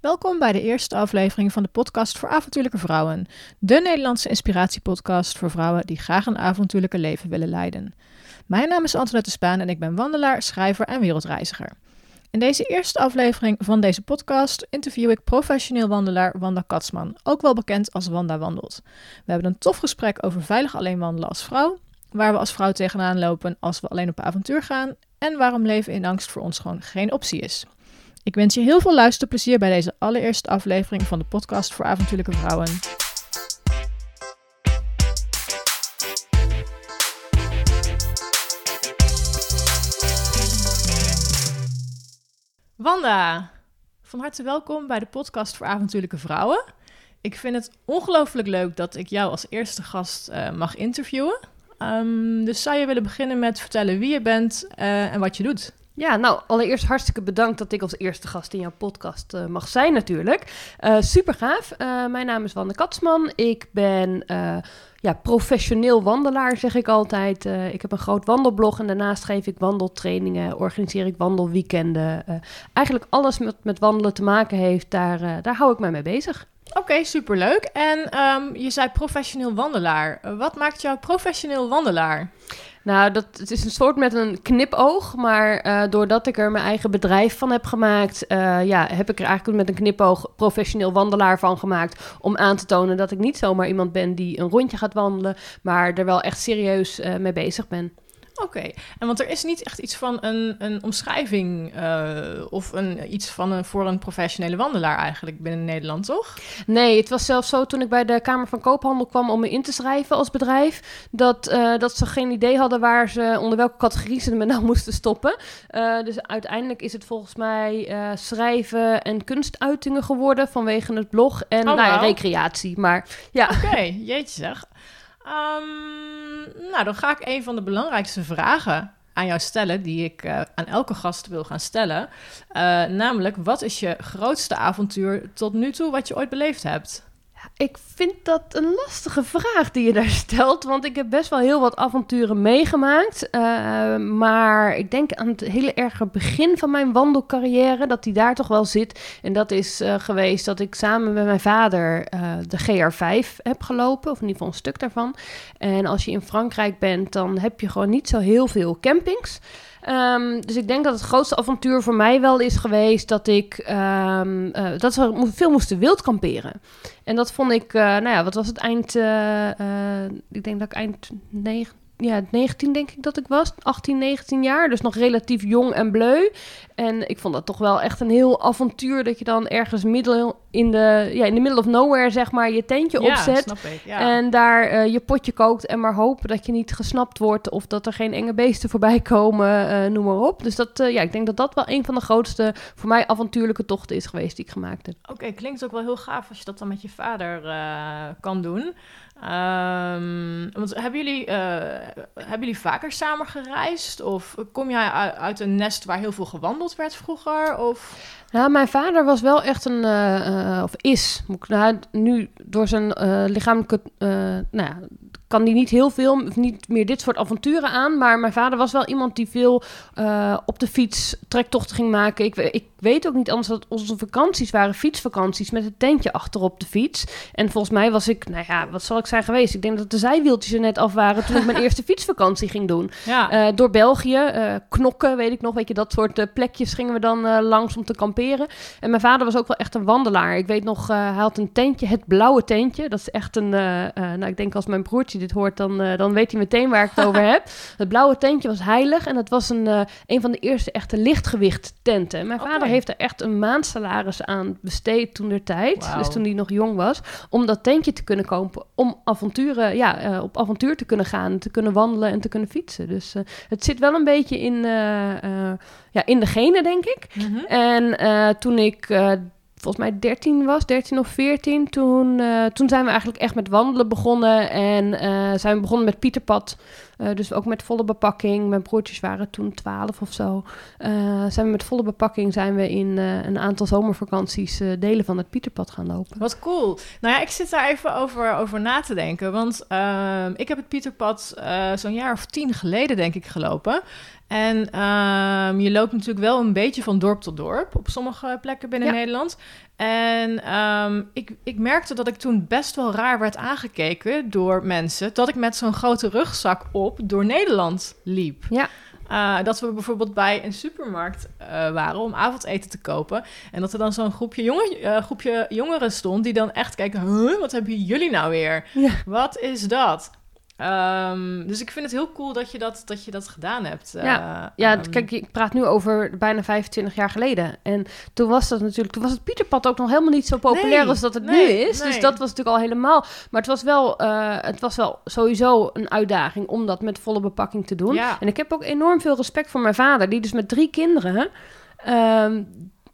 Welkom bij de eerste aflevering van de podcast voor avontuurlijke vrouwen. De Nederlandse inspiratiepodcast voor vrouwen die graag een avontuurlijke leven willen leiden. Mijn naam is Antoinette Spaan en ik ben wandelaar, schrijver en wereldreiziger. In deze eerste aflevering van deze podcast interview ik professioneel wandelaar Wanda Katsman, ook wel bekend als Wanda Wandelt. We hebben een tof gesprek over veilig alleen wandelen als vrouw, waar we als vrouw tegenaan lopen als we alleen op avontuur gaan en waarom leven in angst voor ons gewoon geen optie is. Ik wens je heel veel luisterplezier bij deze allereerste aflevering van de podcast voor avontuurlijke vrouwen. Wanda, van harte welkom bij de podcast voor avontuurlijke vrouwen. Ik vind het ongelooflijk leuk dat ik jou als eerste gast uh, mag interviewen. Um, dus zou je willen beginnen met vertellen wie je bent uh, en wat je doet? Ja, nou, allereerst hartstikke bedankt dat ik als eerste gast in jouw podcast uh, mag zijn natuurlijk. Uh, super gaaf. Uh, mijn naam is Wanda Katsman. Ik ben ja, professioneel wandelaar, zeg ik altijd. ik heb een groot wandelblog en daarnaast geef ik wandeltrainingen, organiseer ik wandelweekenden. eigenlijk alles wat met wandelen te maken heeft, daar, daar hou ik mij mee bezig. Oké, superleuk. En um, je zei professioneel wandelaar. wat maakt jou professioneel wandelaar? Nou, dat, het is een soort met een knipoog. Maar uh, doordat ik er mijn eigen bedrijf van heb gemaakt, uh, ja, heb ik er eigenlijk met een knipoog professioneel wandelaar van gemaakt. Om aan te tonen dat ik niet zomaar iemand ben die een rondje gaat wandelen, maar er wel echt serieus uh, mee bezig ben. Oké, en want er is niet echt iets van een, een omschrijving uh, of een, iets van een, voor een professionele wandelaar eigenlijk binnen Nederland, toch? Nee, het was zelfs zo toen ik bij de Kamer van Koophandel kwam om me in te schrijven als bedrijf, dat, uh, dat ze geen idee hadden waar ze, onder welke categorie ze me nou moesten stoppen. Uh, dus uiteindelijk is het volgens mij schrijven en kunstuitingen geworden vanwege het blog en oh, nou wow. recreatie. Maar ja. Oké, okay, jeetje zeg. Um, nou, dan ga ik een van de belangrijkste vragen aan jou stellen, die ik uh, aan elke gast wil gaan stellen. Uh, namelijk, wat is je grootste avontuur tot nu toe wat je ooit beleefd hebt? Ik vind dat een lastige vraag die je daar stelt. Want ik heb best wel heel wat avonturen meegemaakt. Uh, maar ik denk aan het hele erge begin van mijn wandelcarrière. Dat die daar toch wel zit. En dat is uh, geweest dat ik samen met mijn vader uh, de GR5 heb gelopen. Of in ieder geval een stuk daarvan. En als je in Frankrijk bent, dan heb je gewoon niet zo heel veel campings. Um, dus ik denk dat het grootste avontuur voor mij wel is geweest dat ik um, uh, dat we veel moesten wild kamperen. En dat vond ik, uh, nou ja, wat was het eind? Uh, ik denk dat ik eind 9, ja, 19 denk ik dat ik was. 18, 19 jaar. Dus nog relatief jong en bleu. En ik vond dat toch wel echt een heel avontuur dat je dan ergens middel in de, ja, in de middle of nowhere, zeg maar, je tentje ja, opzet. Snap ik, ja. En daar uh, je potje kookt en maar hopen dat je niet gesnapt wordt of dat er geen enge beesten voorbij komen, uh, noem maar op. Dus dat, uh, ja, ik denk dat dat wel een van de grootste, voor mij avontuurlijke tochten is geweest die ik gemaakt heb. Oké, okay, klinkt ook wel heel gaaf als je dat dan met je vader kan doen. Um, want hebben jullie, uh, hebben jullie vaker samen gereisd? Of kom jij uit een nest waar heel veel gewandeld werd vroeger? Of... Nou, mijn vader was wel echt een, uh, uh, of is, nou, nu door zijn lichamelijke, nou ja, kan die niet heel veel, niet meer dit soort avonturen aan. Maar mijn vader was wel iemand die veel uh, op de fiets trektochten ging maken. Ik, ik weet ook niet anders dat onze vakanties waren fietsvakanties met het tentje achterop de fiets. En volgens mij was ik, nou ja, wat zal ik zijn geweest? Ik denk dat de zijwieltjes er net af waren toen ik mijn eerste fietsvakantie ging doen. Ja. Uh, door België, uh, knokken, weet ik nog, weet je, dat soort plekjes gingen we dan langs om te kamperen. En mijn vader was ook wel echt een wandelaar. Ik weet nog, hij had een tentje, het blauwe tentje. Dat is echt een, nou ik denk als mijn broertje dit hoort, dan, uh, dan weet hij meteen waar ik het over heb. Het blauwe tentje was heilig en dat was een, uh, een van de eerste echte lichtgewicht tenten. Mijn okay. vader heeft er echt een maandsalaris aan besteed toen der tijd, wow. dus toen hij nog jong was, om dat tentje te kunnen kopen, om avonturen, ja, uh, op avontuur te kunnen gaan, te kunnen wandelen en te kunnen fietsen. Dus het zit wel een beetje in, ja, in de genen, denk ik. Mm -hmm. En toen ik volgens mij 13 was, 13 of 14. Toen, uh, toen zijn we eigenlijk echt met wandelen begonnen. En uh, zijn we begonnen met Pieterpad. Uh, dus ook met volle bepakking. Mijn broertjes waren toen 12 of zo. zijn we met volle bepakking zijn we in een aantal zomervakanties delen van het Pieterpad gaan lopen. Wat cool. Nou ja, ik zit daar even over, over na te denken. Want ehm, ik heb het Pieterpad zo'n jaar of tien geleden denk ik gelopen. En ehm, je loopt natuurlijk wel een beetje van dorp tot dorp op sommige plekken binnen Ja. Nederland. En ehm, ik, ik merkte dat ik toen best wel raar werd aangekeken door mensen. Dat ik met zo'n grote rugzak op door Nederland liep. Ja. Eh, dat we bijvoorbeeld bij een supermarkt eh, waren om avondeten te kopen. En dat er dan zo'n groepje, jongen, eh, groepje jongeren stond die dan echt kijken... Huh, wat hebben jullie nou weer? Ja. Wat is dat? Ehm, dus ik vind het heel cool dat je dat, dat, je dat gedaan hebt. Ja, Eh, Ja, ehm, kijk, ik praat nu over bijna 25 jaar geleden. En toen was dat natuurlijk, toen was het Pieterpad ook nog helemaal niet zo populair Nee, als dat het nee, nu is. Dus dat was natuurlijk al helemaal. Maar het was wel, eh, het was wel sowieso een uitdaging om dat met volle bepakking te doen. Ja. En ik heb ook enorm veel respect voor mijn vader, die dus met drie kinderen. ehm,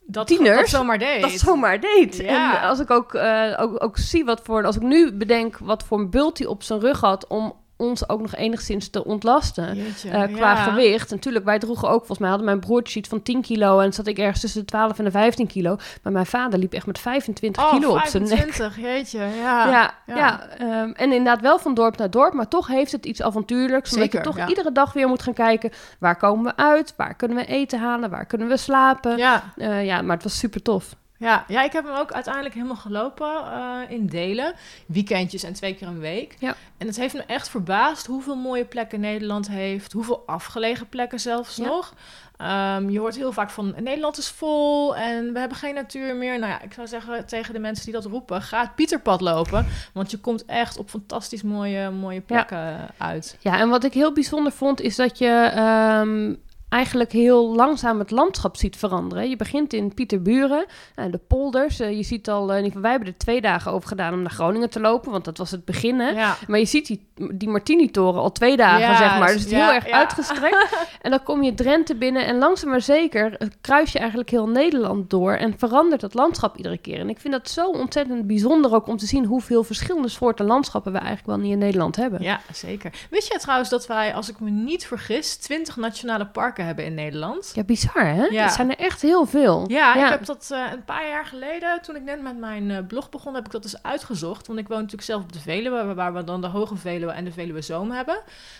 dat, tieners, dat zomaar deed. dat zomaar deed. Ja. En als ik ook, eh, ook, ook zie wat voor, als ik nu bedenk wat voor een bult hij op zijn rug had om ons ook nog enigszins te ontlasten. Jeetje, Eh, qua ja. gewicht. Natuurlijk, wij droegen ook, volgens mij hadden mijn broertje iets van 10 kilo en zat ik ergens tussen de 12 en de 15 kilo. Maar mijn vader liep echt met 25 Oh, kilo op zijn nek. 25, jeetje, ja. Ja, ja. ja. ehm, en inderdaad wel van dorp naar dorp, maar toch heeft het iets avontuurlijks. Omdat Zeker, je toch iedere dag weer moet gaan kijken, waar komen we uit? Waar kunnen we eten halen? Waar kunnen we slapen? Ja, Ja, ja maar het was super tof. Ja, ja, ik heb hem ook uiteindelijk helemaal gelopen eh, in delen. Weekendjes en twee keer een week. Ja. En het heeft me echt verbaasd hoeveel mooie plekken Nederland heeft. Hoeveel afgelegen plekken zelfs Ja. nog. Ehm, je hoort heel vaak van Nederland is vol en we hebben geen natuur meer. Nou ja, ik zou zeggen tegen de mensen die dat roepen, ga het Pieterpad lopen. Want je komt echt op fantastisch mooie, mooie plekken uit. Ja, en wat ik heel bijzonder vond, is dat je ehm, eigenlijk heel langzaam het landschap ziet veranderen. Je begint in Pieterburen, en de polders. Eh, je ziet al, eh, wij hebben er twee dagen over gedaan om naar Groningen te lopen, want dat was het begin. Hè? Ja. Maar je ziet die, die Martini-toren al twee dagen, Ja, zeg maar. Dus het is ja, heel erg uitgestrekt. en dan kom je Drenthe binnen en langzaam maar zeker eh, kruis je eigenlijk heel Nederland door en verandert het landschap iedere keer. En ik vind dat zo ontzettend bijzonder ook om te zien hoeveel verschillende soorten landschappen we eigenlijk wel niet in Nederland hebben. Ja, zeker. Wist jij trouwens dat wij, als ik me niet vergis, 20 nationale parken hebben in Nederland? Ja, bizar hè? Ja. Het zijn er echt heel veel. Ja, ik heb dat eh, een paar jaar geleden, toen ik net met mijn eh, blog begon, heb ik dat dus uitgezocht. Want ik woon natuurlijk zelf op de Veluwe, waar we dan de Hoge Veluwe en de Veluwe Zoom hebben.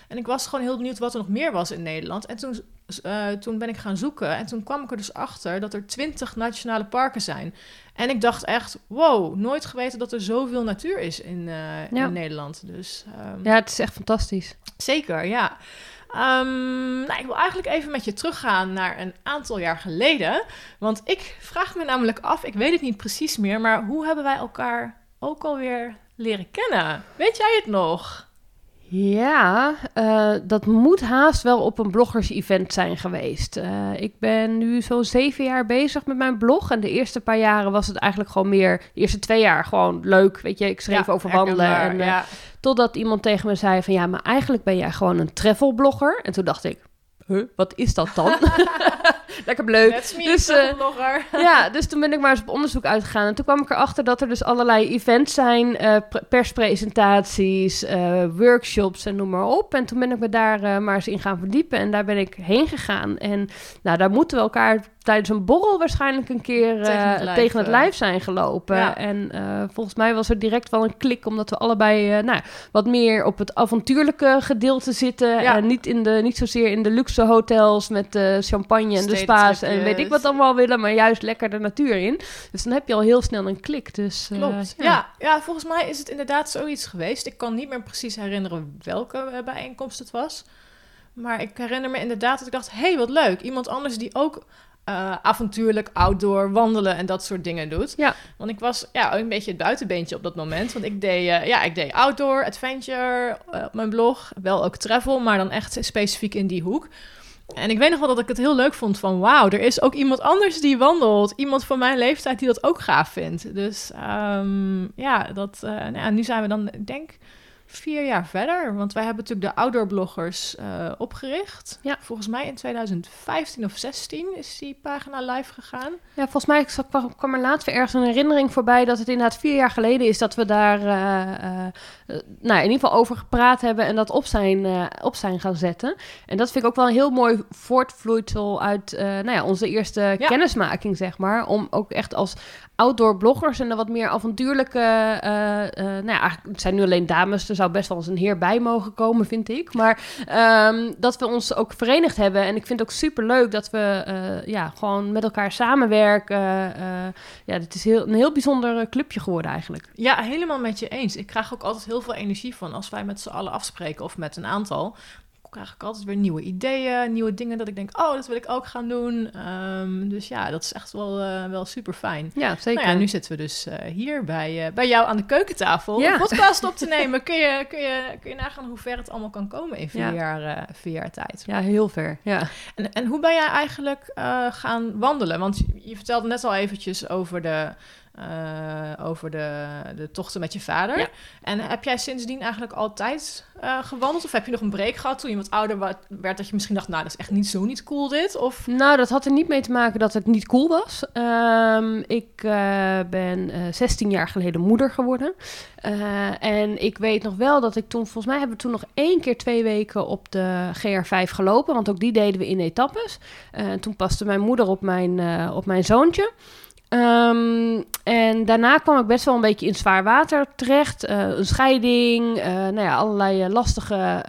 En ik was gewoon heel benieuwd wat er nog meer was in Nederland. En toen, eh, toen ben ik gaan zoeken en toen kwam ik er dus achter dat er 20 nationale parken zijn. En ik dacht echt, wow, nooit geweten dat er zoveel natuur is in, Ja. in Nederland. Dus ehm, Ja, het is echt fantastisch. Zeker, ja. Ehm, nou, ik wil eigenlijk even met je teruggaan naar een aantal jaar geleden. Want ik vraag me namelijk af, ik weet het niet precies meer, maar hoe hebben wij elkaar ook alweer leren kennen? Weet jij het nog? Ja, eh, dat moet haast wel op een bloggers-event zijn geweest. Eh, ik ben nu zo'n zeven jaar bezig met mijn blog. En de eerste paar jaren was het eigenlijk gewoon meer... De eerste twee jaar gewoon leuk, weet je. Ik schreef Ja, over wandelen. En, eh, ja. Totdat iemand tegen me zei van... Ja, maar eigenlijk ben jij gewoon een travelblogger. En toen dacht ik... Huh, wat is dat dan? Lekker leuk. Dus, eh. Ja, dus toen ben ik maar eens op onderzoek uitgegaan. En toen kwam ik erachter dat er dus allerlei events zijn, eh, pre- perspresentaties, eh, workshops en noem maar op. En toen ben ik me daar maar eens in gaan verdiepen. En daar ben ik heen gegaan. En nou, daar moeten we elkaar tijdens een borrel waarschijnlijk een keer eh, Tegen het lijf, tegen het eh. lijf zijn gelopen. Ja. En eh, volgens mij was er direct wel een klik, omdat we allebei eh, nou, wat meer op het avontuurlijke gedeelte zitten. Ja. En niet, in de, niet zozeer in de luxe hotels met de champagne en de spa's en weet ik wat allemaal willen, maar juist lekker de natuur in. Dus dan heb je al heel snel een klik. Dus, eh, Klopt. ja. Ja, volgens mij is het inderdaad zoiets geweest. Ik kan niet meer precies herinneren welke eh, bijeenkomst het was. Maar ik herinner me inderdaad dat ik dacht: hé, hey, wat leuk. Iemand anders die ook eh, avontuurlijk outdoor wandelen en dat soort dingen doet. Ja. Want ik was ja, een beetje het buitenbeentje op dat moment. Want ik deed, eh, ja, ik deed outdoor, adventure eh, op mijn blog. Wel ook travel, maar dan echt specifiek in die hoek. En ik weet nog wel dat ik het heel leuk vond van... wauw, er is ook iemand anders die wandelt. Iemand van mijn leeftijd die dat ook gaaf vindt. Dus ehm, ja, dat, nou ja, nu zijn we dan, ik denk, vier jaar verder. Want wij hebben natuurlijk de outdoor bloggers eh, opgericht. Ja. Volgens mij in 2015 of 16 is die pagina live gegaan. Ja, volgens mij kwam, er laatst weer ergens een herinnering voorbij dat het inderdaad vier jaar geleden is dat we daar eh, eh, nou, in ieder geval over gepraat hebben en dat op zijn, op zijn gaan zetten. En dat vind ik ook wel een heel mooi voortvloeisel uit nou ja, onze eerste Ja. kennismaking, zeg maar. Om ook echt als outdoor bloggers en de wat meer avontuurlijke, eh, eh, nou ja, het zijn nu alleen dames, er zou best wel eens een heer bij mogen komen, vind ik. Maar ehm, dat we ons ook verenigd hebben. En ik vind het ook super leuk dat we uh, ja, gewoon met elkaar samenwerken. Uh, ja, het is heel, een heel bijzonder clubje geworden eigenlijk. Ja, helemaal met je eens. Ik krijg ook altijd heel veel energie van als wij met z'n allen afspreken of met een aantal krijg ik altijd weer nieuwe ideeën, nieuwe dingen dat ik denk, oh, dat wil ik ook gaan doen. Um, dus ja, dat is echt wel, uh, wel super fijn. Ja, zeker. Nou ja, nu zitten we dus uh, hier bij, uh, bij jou aan de keukentafel ja. een podcast op te nemen. kun, je, kun, je, kun je nagaan hoe ver het allemaal kan komen in vier, ja. jaar, vier jaar tijd? Ja, heel ver. Ja. En, en hoe ben jij eigenlijk gaan wandelen? Want je, je vertelde net al eventjes over de uh, over de, de tochten met je vader. Ja. En heb jij sindsdien eigenlijk altijd uh, gewandeld? Of heb je nog een break gehad toen je wat ouder werd... dat je misschien dacht, nou, dat is echt niet zo niet cool dit? Of... Nou, dat had er niet mee te maken dat het niet cool was. Um, ik uh, ben 16 jaar geleden moeder geworden. en ik weet nog wel dat ik toen... Volgens mij hebben we toen nog één keer twee weken op de GR5 gelopen. Want ook die deden we in etappes. toen paste mijn moeder op mijn, op mijn zoontje... Um, en daarna kwam ik best wel een beetje in zwaar water terecht. Uh, een scheiding, uh, nou ja, allerlei uh, lastige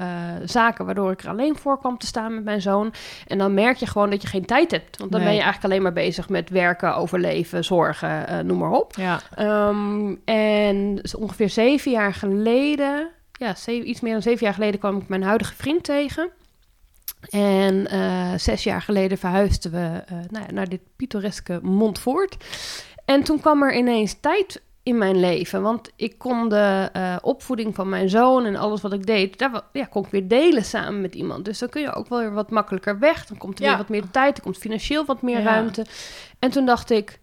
zaken waardoor ik er alleen voor kwam te staan met mijn zoon. En dan merk je gewoon dat je geen tijd hebt. Want dan nee. ben je eigenlijk alleen maar bezig met werken, overleven, zorgen, noem maar op. Ja. Um, en ongeveer zeven jaar geleden, ja, zeven, iets meer dan zeven jaar geleden kwam ik mijn huidige vriend tegen. En uh, zes jaar geleden verhuisden we uh, nou ja, naar dit pittoreske Montfort. En toen kwam er ineens tijd in mijn leven. Want ik kon de uh, opvoeding van mijn zoon en alles wat ik deed, daar ja, kon ik weer delen samen met iemand. Dus dan kun je ook wel weer wat makkelijker weg. Dan komt er ja. weer wat meer tijd, er komt financieel wat meer ja. ruimte. En toen dacht ik,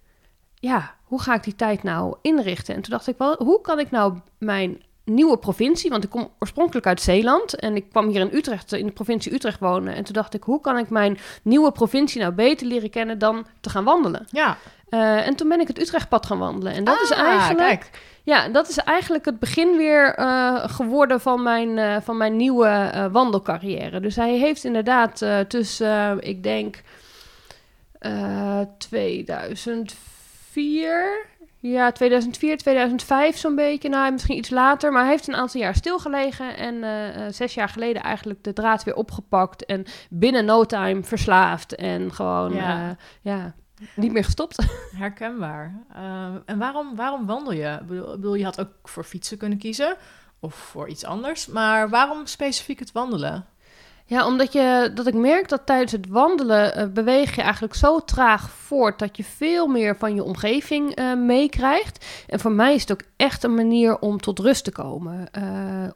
ja, hoe ga ik die tijd nou inrichten? En toen dacht ik wel, hoe kan ik nou mijn nieuwe provincie, want ik kom oorspronkelijk uit Zeeland en ik kwam hier in Utrecht, in de provincie Utrecht wonen. En toen dacht ik, hoe kan ik mijn nieuwe provincie nou beter leren kennen dan te gaan wandelen? Ja. Uh, en toen ben ik het Utrechtpad gaan wandelen. En dat ah, is eigenlijk. Kijk. Ja, dat is eigenlijk het begin weer uh, geworden van mijn, uh, van mijn nieuwe wandelcarrière. Dus hij heeft inderdaad tussen, ik denk, 2004 ja, 2004, 2005 zo'n beetje. Nou, misschien iets later. Maar hij heeft een aantal jaar stilgelegen. En uh, zes jaar geleden eigenlijk de draad weer opgepakt. En binnen no time verslaafd. En gewoon, ja, uh, ja niet meer gestopt. Herkenbaar. en waarom, waarom wandel je? Ik bedoel, je had ook voor fietsen kunnen kiezen. Of voor iets anders. Maar waarom specifiek het wandelen? Ja, omdat je, dat ik merk dat tijdens het wandelen uh, beweeg je eigenlijk zo traag voort dat je veel meer van je omgeving uh, meekrijgt. En voor mij is het ook echt een manier om tot rust te komen. Uh,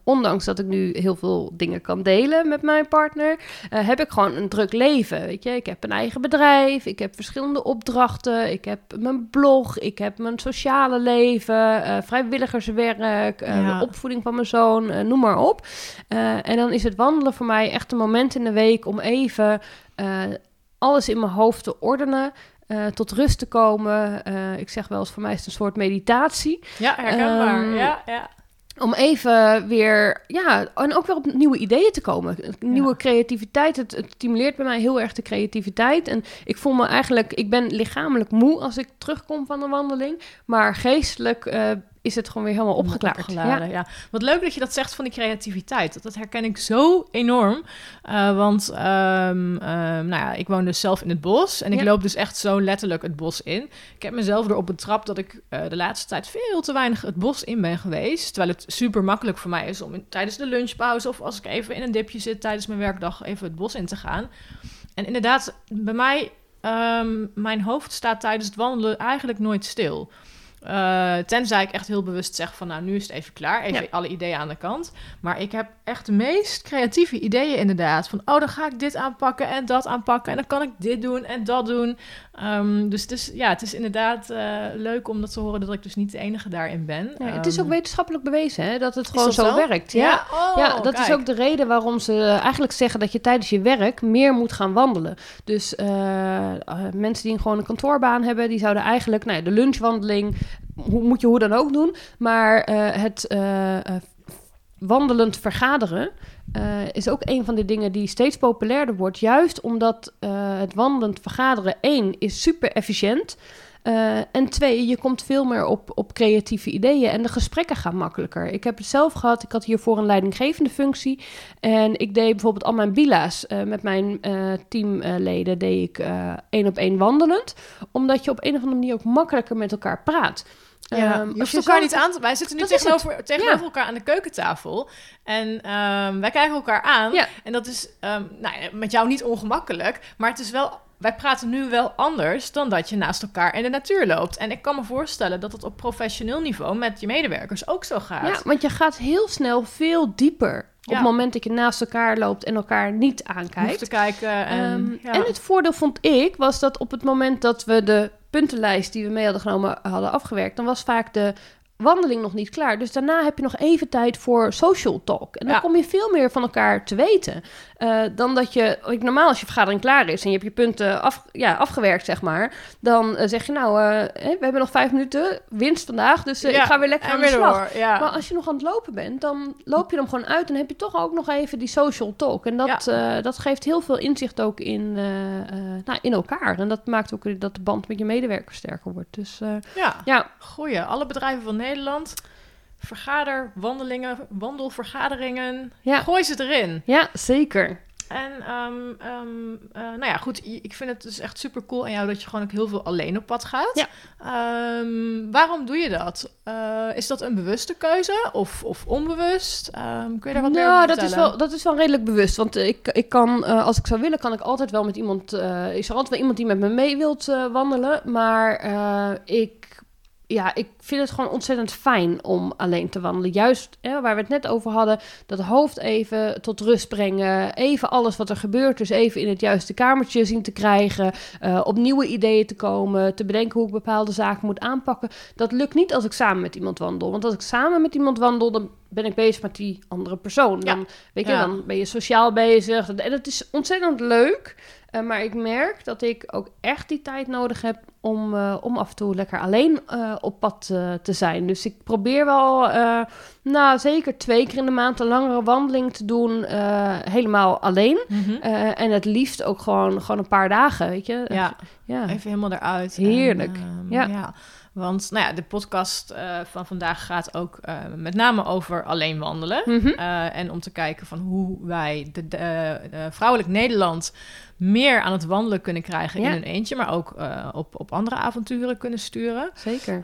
ondanks dat ik nu heel veel dingen kan delen met mijn partner, heb ik gewoon een druk leven. Weet je, ik heb een eigen bedrijf, ik heb verschillende opdrachten, ik heb mijn blog, ik heb mijn sociale leven, vrijwilligerswerk, ja. de opvoeding van mijn zoon, noem maar op. en dan is het wandelen voor mij echt een moment in de week om even uh, alles in mijn hoofd te ordenen. Uh, tot rust te komen. Uh, ik zeg wel eens, voor mij is het een soort meditatie. Ja, herkenbaar. Um, ja, ja. Om even weer, ja, en ook weer op nieuwe ideeën te komen. Nieuwe ja. creativiteit. Het, het, stimuleert bij mij heel erg de creativiteit. En ik voel me eigenlijk, ik ben lichamelijk moe als ik terugkom van een wandeling. Maar geestelijk uh, is het gewoon weer helemaal opgeklaard. Ja. ja. Wat leuk dat je dat zegt van die creativiteit. Dat, dat herken ik zo enorm. Uh, want um, um, nou ja, ik woon dus zelf in het bos. En ik ja. loop dus echt zo letterlijk het bos in. Ik heb mezelf erop betrapt dat ik uh, de laatste tijd veel te weinig het bos in ben geweest. Terwijl het super makkelijk voor mij is om in, tijdens de lunchpauze... of als ik even in een dipje zit tijdens mijn werkdag... even het bos in te gaan. En inderdaad, bij mij... Um, mijn hoofd staat tijdens het wandelen eigenlijk nooit stil. Uh, tenzij ik echt heel bewust zeg van, nou, nu is het even klaar. Even ja. alle ideeën aan de kant. Maar ik heb echt de meest creatieve ideeën inderdaad. Van, oh, dan ga ik dit aanpakken en dat aanpakken. En dan kan ik dit doen en dat doen. Um, dus het is, ja, het is inderdaad uh, leuk om dat te horen dat ik dus niet de enige daarin ben. Het is ook wetenschappelijk bewezen hè, dat het gewoon dat zo, werkt. Ja, ja, oh, ja dat kijk. is ook de reden waarom ze eigenlijk zeggen dat je tijdens je werk meer moet gaan wandelen. Dus uh, mensen die gewoon een kantoorbaan hebben, die zouden eigenlijk nou de lunchwandeling moet je hoe dan ook doen. Maar uh, het uh, wandelend vergaderen is ook een van de dingen die steeds populairder wordt. Juist omdat het wandelend vergaderen, één, is super efficiënt en twee, je komt veel meer op, op creatieve ideeën en de gesprekken gaan makkelijker. Ik heb het zelf gehad, ik had hiervoor een leidinggevende functie. En ik deed bijvoorbeeld al mijn bila's met mijn teamleden, deed ik één op één wandelend. Omdat je op een of andere manier ook makkelijker met elkaar praat. Ja, um, je hoeft elkaar niet aan te... Wij zitten nu tegenover, tegenover elkaar aan de keukentafel. En um, wij kijken elkaar aan. Ja. En dat is um, nou, met jou niet ongemakkelijk. Maar het is wel... Wij praten nu wel anders dan dat je naast elkaar in de natuur loopt. En ik kan me voorstellen dat het op professioneel niveau met je medewerkers ook zo gaat. Ja, want je gaat heel snel veel dieper op het moment dat je naast elkaar loopt en elkaar niet aankijkt. te kijken. En, um, ja. en het voordeel vond ik was dat op het moment dat we de puntenlijst die we mee hadden genomen hadden afgewerkt, dan was vaak de wandeling nog niet klaar. Dus daarna heb je nog even tijd voor social talk. En dan kom je veel meer van elkaar te weten. Uh, dan dat je, normaal als je vergadering klaar is en je hebt je punten af, ja, afgewerkt, zeg maar. Dan uh, zeg je nou, uh, we hebben nog vijf minuten winst vandaag, dus ja, ik ga weer lekker aan de slag. Door, ja. Maar als je nog aan het lopen bent, dan loop je hem gewoon uit en heb je toch ook nog even die social talk. En dat, dat geeft heel veel inzicht ook in, nou, in elkaar. En dat maakt ook dat de band met je medewerkers sterker wordt. Dus ja, ja, goeie. Alle bedrijven van Nederland vergader, wandelingen, wandelvergaderingen. Ja. Gooi ze erin. Ja, zeker. En um, um, uh, nou ja, goed, ik vind het dus echt super cool aan jou dat je gewoon ook heel veel alleen op pad gaat. Ja. Um, waarom doe je dat? Uh, is dat een bewuste keuze of, of onbewust? kun je daar wat nou, meer over dat is wel Dat is wel redelijk bewust, want ik, ik kan, uh, als ik zou willen, kan ik altijd wel met iemand... is er altijd wel iemand die met me mee wilt wandelen, maar ik ja, ik vind het gewoon ontzettend fijn om alleen te wandelen. Juist hè, waar we het net over hadden, dat hoofd even tot rust brengen. Even alles wat er gebeurt, dus even in het juiste kamertje zien te krijgen. Uh, op nieuwe ideeën te komen, te bedenken hoe ik bepaalde zaken moet aanpakken. Dat lukt niet als ik samen met iemand wandel. Want als ik samen met iemand wandel, dan ben ik bezig met die andere persoon. Dan, weet je, dan ben je sociaal bezig. En dat is ontzettend leuk. Uh, maar ik merk dat ik ook echt die tijd nodig heb om, uh, om af en toe lekker alleen uh, op pad te zijn. Dus ik probeer wel, nou zeker twee keer in de maand een langere wandeling te doen, helemaal alleen. Mm -hmm. en het liefst ook gewoon, gewoon een paar dagen, weet je. Ja, ja. even helemaal eruit. Heerlijk, en, ja. ja. Want nou ja, de podcast uh, van vandaag gaat ook uh, met name over alleen wandelen. Mm -hmm. uh, en om te kijken van hoe wij de, de, de, vrouwelijk Nederland meer aan het wandelen kunnen krijgen ja. in een eentje, maar ook op, op andere avonturen kunnen sturen. Zeker. Um,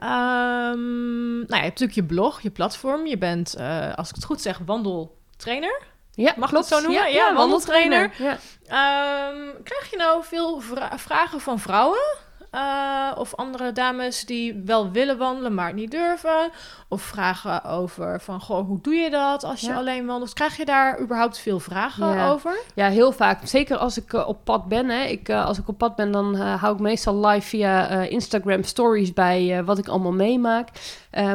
nou ja, je hebt natuurlijk je blog, je platform. Je bent, als ik het goed zeg, wandeltrainer. Ja, Mag klopt. dat zo noemen? Ja, ja wandeltrainer. wandeltrainer. Ja. Um, krijg je nou veel vra vragen van vrouwen? Uh, of andere dames die wel willen wandelen, maar niet durven. Of vragen over van, goh, hoe doe je dat als je ja. alleen wandelt? Krijg je daar überhaupt veel vragen ja. over? Ja, heel vaak. Zeker als ik uh, op pad ben. Hè. Ik, uh, als ik op pad ben, dan hou ik meestal live via Instagram stories bij wat ik allemaal meemaak.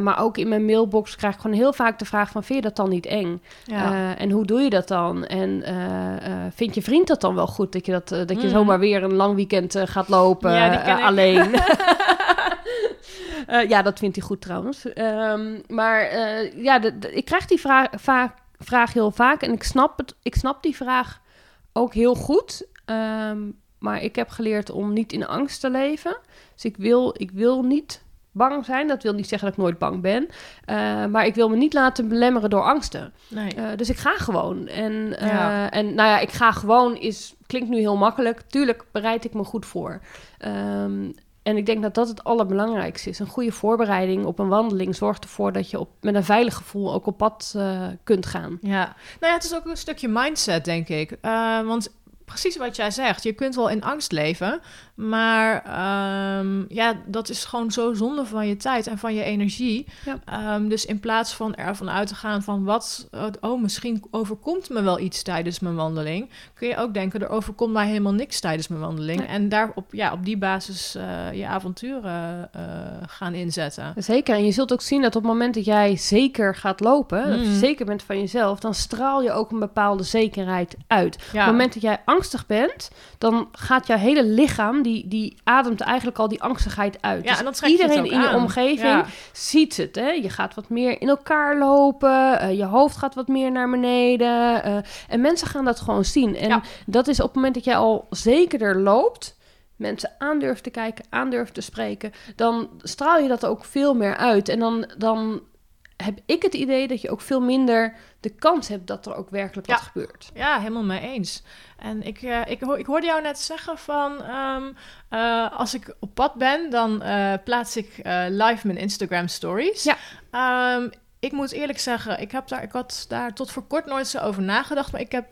maar ook in mijn mailbox krijg ik gewoon heel vaak de vraag van, vind je dat dan niet eng? Ja. en hoe doe je dat dan? En vind je vriend dat dan wel goed? Dat je, dat, dat je mm. zomaar weer een lang weekend gaat lopen alleen. uh, ja, dat vindt hij goed trouwens. Um, maar uh, ja, de, de, ik krijg die vraag, vaak, vraag heel vaak en ik snap, het, ik snap die vraag ook heel goed. Um, maar ik heb geleerd om niet in angst te leven. Dus ik wil, ik wil niet bang zijn. Dat wil niet zeggen dat ik nooit bang ben. Uh, maar ik wil me niet laten belemmeren door angsten. Nee. Uh, dus ik ga gewoon. En, uh, ja. en nou ja, ik ga gewoon is, klinkt nu heel makkelijk. Tuurlijk bereid ik me goed voor. Um, en ik denk dat dat het allerbelangrijkste is. Een goede voorbereiding op een wandeling zorgt ervoor dat je op, met een veilig gevoel ook op pad uh, kunt gaan. Ja, nou ja, het is ook een stukje mindset, denk ik. Uh, want precies wat jij zegt, je kunt wel in angst leven, maar um, ja, dat is gewoon zo zonde van je tijd en van je energie. Ja. Um, dus in plaats van ervan uit te gaan van wat, oh, misschien overkomt me wel iets tijdens mijn wandeling, kun je ook denken, er overkomt mij helemaal niks tijdens mijn wandeling. En daar op, ja, op die basis uh, je avonturen uh, gaan inzetten. Zeker, en je zult ook zien dat op het moment dat jij zeker gaat lopen, mm. dat je zeker bent van jezelf, dan straal je ook een bepaalde zekerheid uit. Ja. Op het moment dat jij angstig bent, dan gaat jouw hele lichaam die, die ademt eigenlijk al die angstigheid uit. Ja, dus en iedereen in je omgeving ja. ziet het. Hè? Je gaat wat meer in elkaar lopen. Uh, je hoofd gaat wat meer naar beneden. Uh, en mensen gaan dat gewoon zien. En ja. dat is op het moment dat jij al zekerder loopt mensen aandurft te kijken, aandurft te spreken, dan straal je dat ook veel meer uit. En dan, dan heb ik het idee dat je ook veel minder de kans hebt dat er ook werkelijk wat gebeurt. Ja, helemaal mee eens. En ik, uh, ik, ik hoorde jou net zeggen van ehm, eh, als ik op pad ben, dan uh, plaats ik live mijn Instagram stories. Ja. Um, ik moet eerlijk zeggen, ik, heb daar, ik had daar tot voor kort nooit zo over nagedacht. Maar ik heb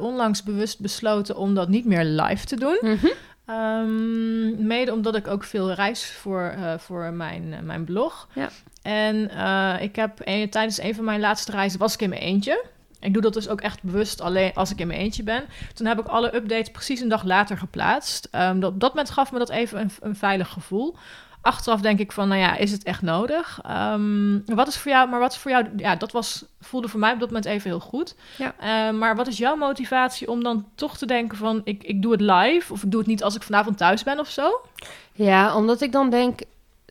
onlangs bewust besloten om dat niet meer live te doen. Mhm. Um, mede omdat ik ook veel reis voor, uh, voor mijn, uh, mijn blog. Ja. En uh, ik heb een, tijdens een van mijn laatste reizen was ik in mijn eentje. Ik doe dat dus ook echt bewust alleen als ik in mijn eentje ben. Toen heb ik alle updates precies een dag later geplaatst. Um, dat, op dat moment gaf me dat even een, een veilig gevoel achteraf denk ik van, nou ja, is het echt nodig? Um, wat is voor jou, maar wat is voor jou, ja, dat was, voelde voor mij op dat moment even heel goed. Ja. Uh, maar wat is jouw motivatie om dan toch te denken van, ik, ik doe het live of ik doe het niet als ik vanavond thuis ben of zo? Ja, omdat ik dan denk,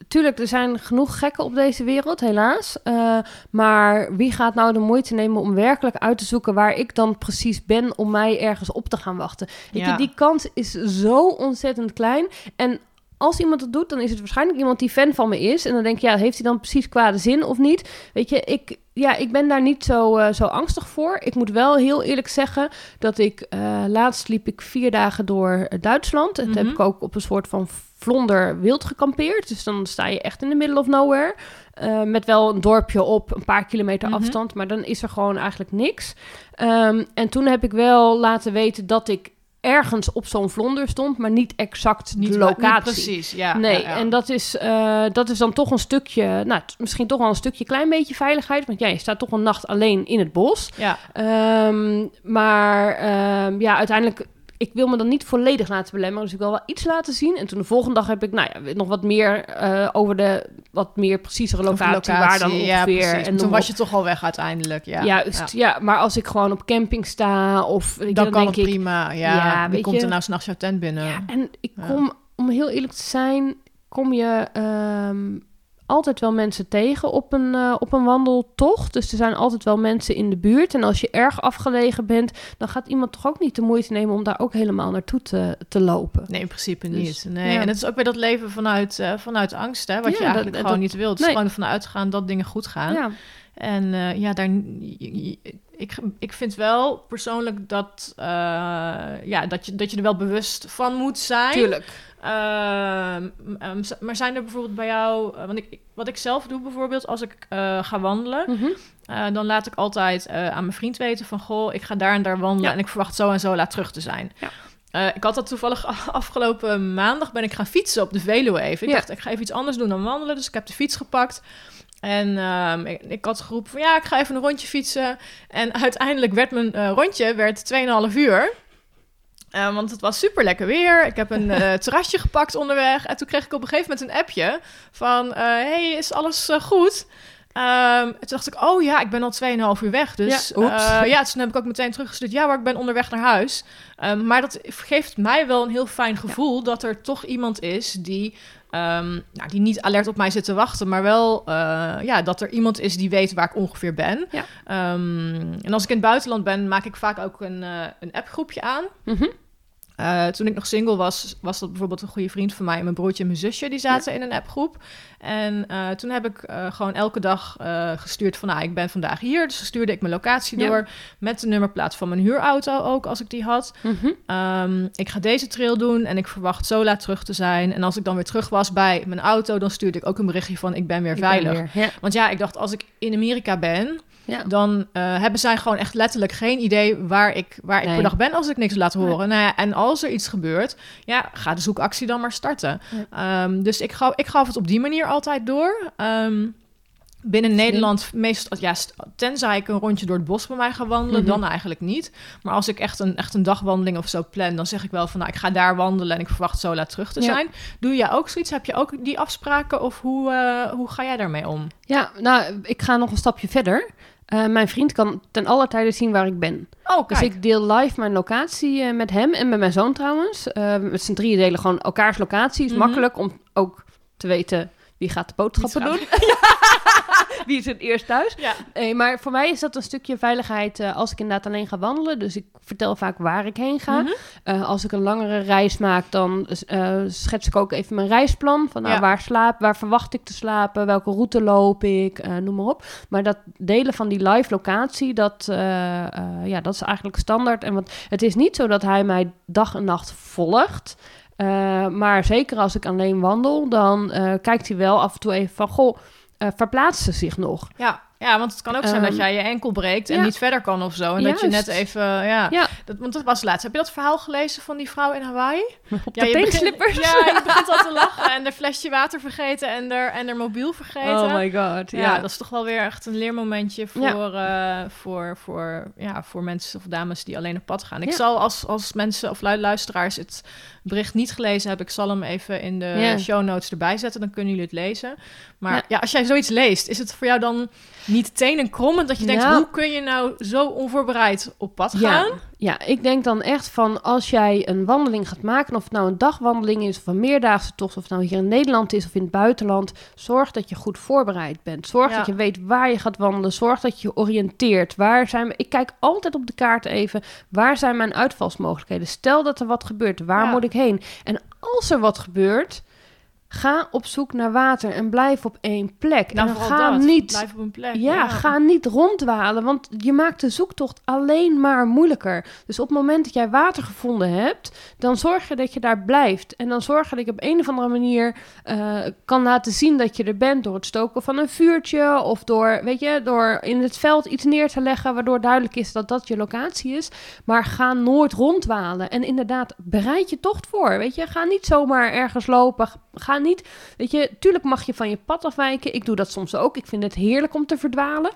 tuurlijk, er zijn genoeg gekken op deze wereld, helaas. Uh, maar wie gaat nou de moeite nemen om werkelijk uit te zoeken waar ik dan precies ben om mij ergens op te gaan wachten? Ja. je, die kans is zo ontzettend klein. En als iemand het doet, dan is het waarschijnlijk iemand die fan van me is. En dan denk je, ja, heeft hij dan precies kwade zin of niet? Weet je, ik, ja, ik ben daar niet zo, uh, zo angstig voor. Ik moet wel heel eerlijk zeggen dat ik... Uh, laatst liep ik vier dagen door Duitsland. En mm -hmm. heb ik ook op een soort van vlonder wild gekampeerd. Dus dan sta je echt in de middle of nowhere. Uh, met wel een dorpje op een paar kilometer mm -hmm. afstand. Maar dan is er gewoon eigenlijk niks. Um, en toen heb ik wel laten weten dat ik ergens op zo'n vlonder stond, maar niet exact niet de locatie. Niet precies, ja. Nee, ja, ja. en dat is, uh, dat is dan toch een stukje, nou, misschien toch wel een stukje klein beetje veiligheid, want ja, je staat toch een nacht alleen in het bos. Ja. Um, maar um, ja, uiteindelijk ik wil me dan niet volledig laten belemmeren, dus ik wil wel iets laten zien. En toen de volgende dag heb ik nou ja, nog wat meer uh, over de wat meer preciezere locatie, locatie waar dan ongeveer. Ja, en toen was je toch al weg uiteindelijk, ja. Juist, ja. ja. Maar als ik gewoon op camping sta of... Dan, dan kan het ik, prima, ja. ja Wie komt je, er nou s'nachts jouw tent binnen? Ja, en ik kom, om heel eerlijk te zijn, kom je... Um, altijd wel mensen tegen op een, uh, op een wandeltocht. Dus er zijn altijd wel mensen in de buurt. En als je erg afgelegen bent, dan gaat iemand toch ook niet de moeite nemen om daar ook helemaal naartoe te, te lopen. Nee, in principe dus, niet. Nee. Ja. En het is ook weer dat leven vanuit, uh, vanuit angst, hè, wat ja, je eigenlijk dat, gewoon dat, niet wilt. Het nee. is gewoon ervan uitgaan dat dingen goed gaan. Ja. En uh, ja, daar, ik, ik vind wel persoonlijk dat, ja, dat, je, dat je er wel bewust van moet zijn. Tuurlijk. Um, maar zijn er bijvoorbeeld bij jou... Uh, want ik, wat ik zelf doe bijvoorbeeld als ik uh, ga wandelen... Mm -hmm. dan laat ik altijd aan mijn vriend weten van... goh, ik ga daar en daar wandelen... Ja. en ik verwacht zo en zo laat terug te zijn. Ja. Ik had dat toevallig afgelopen maandag ben ik gaan fietsen op de Veluwe even. Ik Ja. dacht, ik ga even iets anders doen dan wandelen. Dus ik heb de fiets gepakt. En um, ik, ik, had geroepen van ja, ik ga even een rondje fietsen. En uiteindelijk werd mijn rondje werd 2,5 uur. Uh, want het was super lekker weer. Ik heb een uh, terrasje gepakt onderweg. En toen kreeg ik op een gegeven moment een appje van... Uh, hey, is alles goed? Um, toen dacht ik, oh ja, ik ben al 2,5 uur weg. Dus ja, ja, toen heb ik ook meteen teruggestuurd. Ja, maar ik ben onderweg naar huis. Um, maar dat geeft mij wel een heel fijn gevoel... Ja. dat er toch iemand is die... Um, nou, die niet alert op mij zit te wachten, maar wel uh, ja, dat er iemand is die weet waar ik ongeveer ben. Ja. Um, en als ik in het buitenland ben, maak ik vaak ook een, uh, een appgroepje aan. Mm -hmm. Uh, toen ik nog single was, was dat bijvoorbeeld een goede vriend van mij en mijn broertje en mijn zusje, die zaten ja. in een appgroep. En uh, toen heb ik uh, gewoon elke dag gestuurd van, nou, ik ben vandaag hier. Dus stuurde ik mijn locatie Ja. door met de nummerplaat van mijn huurauto ook, als ik die had. -hmm. um, ik ga deze trail doen en ik verwacht zo laat terug te zijn. En als ik dan weer terug was bij mijn auto, dan stuurde ik ook een berichtje van, ik ben weer ik veilig. Ben weer. Ja. Want ja, ik dacht, als ik in Amerika ben, ja. dan uh, hebben zij gewoon echt letterlijk geen idee waar ik, waar nee. ik per dag ben als ik niks laat horen. Nee. Nou ja, en als er iets gebeurt, ja, ga de zoekactie dan maar starten. Um, dus ik, ga, ik gaf het op die manier altijd door. Um, binnen Nederland, meestal, ja, tenzij ik een rondje door het bos bij mij ga wandelen, mm -hmm. dan eigenlijk niet. Maar als ik echt een, echt een dagwandeling of zo plan, dan zeg ik wel van, nou, ik ga daar wandelen en ik verwacht zo laat terug te Ja. zijn. Doe jij ook zoiets? Heb je ook die afspraken of hoe, uh, hoe ga jij daarmee om? Ja, nou, ik ga nog een stapje verder. Uh, mijn vriend kan ten alle tijde zien waar ik ben. Oh, dus ik deel live mijn locatie uh, met hem en met mijn zoon trouwens. Uh, met z'n drieën delen gewoon elkaars locatie. Is Mhm. mm -hmm. makkelijk om ook te weten wie gaat de boodschappen doen? wie is het eerst thuis? Ja. Nee, maar voor mij is dat een stukje veiligheid eh, als ik inderdaad alleen ga wandelen. Dus ik vertel vaak waar ik heen ga. Mhm. Eh, als ik een langere reis maak, dan eh, schets ik ook even mijn reisplan. Van nou, Ja. waar slaap, waar verwacht ik te slapen, welke route loop ik, eh, noem maar op. Maar dat delen van die live locatie, dat, eh, eh, ja, dat is eigenlijk standaard. En want het is niet zo dat hij mij dag en nacht volgt. Eh, maar zeker als ik alleen wandel, dan eh, kijkt hij wel af en toe even van... Goh, eh, verplaatst ze zich nog? Ja. ja, want het kan ook zijn dat Ehm, jij je enkel breekt en ja. niet verder kan of zo. En dat je net even, ja, Ja. Dat, want dat was laatst. Heb je dat verhaal gelezen van die vrouw in Hawaii? Op Ja, de je begint- teenslippers? Ja, je begint al te lachen en er flesje water vergeten en er, en er mobiel vergeten. Oh my god, ja, ja. dat is toch wel weer echt een leermomentje voor, voor, voor, ja, voor mensen of dames die alleen op pad gaan. Ik zal als, als mensen of lu- luisteraars het bericht niet gelezen hebben, ik zal hem even in de show notes erbij zetten, dan kunnen jullie het lezen. Maar ja. Ja. als jij zoiets leest, is het voor jou dan niet tenen krommend dat je denkt, hoe kun je nou zo onvoorbereid op pad gaan? Ja, ja, ik denk dan echt van als jij een wandeling gaat maken, of het nou een dagwandeling is of een meerdaagse tocht, of het nou hier in Nederland is of in het buitenland, zorg dat je goed voorbereid bent. Zorg Ja. dat je weet waar je gaat wandelen. Zorg dat je je oriënteert. Waar zijn, ik kijk altijd op de kaart even, waar zijn mijn uitvalsmogelijkheden? Stel dat er wat gebeurt, waar Ja. moet ik heen? En als er wat gebeurt, ga op zoek naar water en blijf op één plek. Nou, en ga dat. niet Blijf op een plek. ja, ga niet rondwalen, want je maakt de zoektocht alleen maar moeilijker. Dus op het moment dat jij water gevonden hebt, dan zorg je dat je daar blijft. En dan zorg je dat je op een of andere manier eh, kan laten zien dat je er bent door het stoken van een vuurtje of door, weet je, door in het veld iets neer te leggen waardoor duidelijk is dat dat je locatie is. Maar ga nooit rondwalen. En inderdaad, bereid je tocht voor. Weet je, ga niet zomaar ergens lopen. Ga niet, weet je, tuurlijk mag je van je pad afwijken. Ik doe dat soms ook. Ik vind het heerlijk om te verdwalen.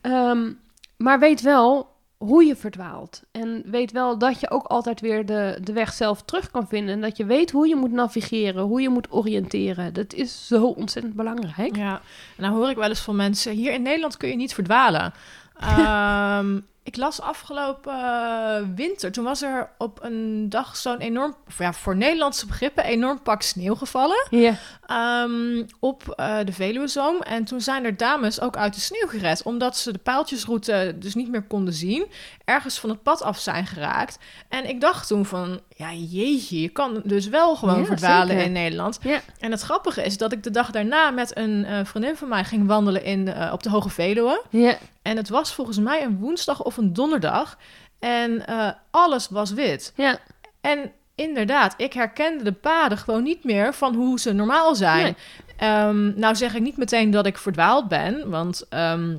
Ehm, maar weet wel hoe je verdwaalt. En weet wel dat je ook altijd weer de, de weg zelf terug kan vinden. En dat je weet hoe je moet navigeren, hoe je moet oriënteren. Dat is zo ontzettend belangrijk. Ja, en dan hoor ik wel eens van mensen... hier in Nederland kun je niet verdwalen. Ehm, ik las afgelopen eh, winter... toen was er op een dag zo'n enorm... ja, voor Nederlandse begrippen... enorm pak sneeuw gevallen Ja, ehm, op eh, de Veluwezoom. En toen zijn er dames ook uit de sneeuw gered... omdat ze de paaltjesroute dus niet meer konden zien... ergens van het pad af zijn geraakt. En ik dacht toen van... ja, jeetje, je kan dus wel gewoon Ja, verdwalen zeker. in Nederland. En het grappige is dat ik de dag daarna met een eh, vriendin van mij ging wandelen in, op de Hoge Veluwe. ja. En het was volgens mij een woensdag of een donderdag. En eh, alles was wit. ja. En inderdaad, ik herkende de paden gewoon niet meer van hoe ze normaal zijn. Nee. Ehm, nou zeg ik niet meteen dat ik verdwaald ben, want ehm,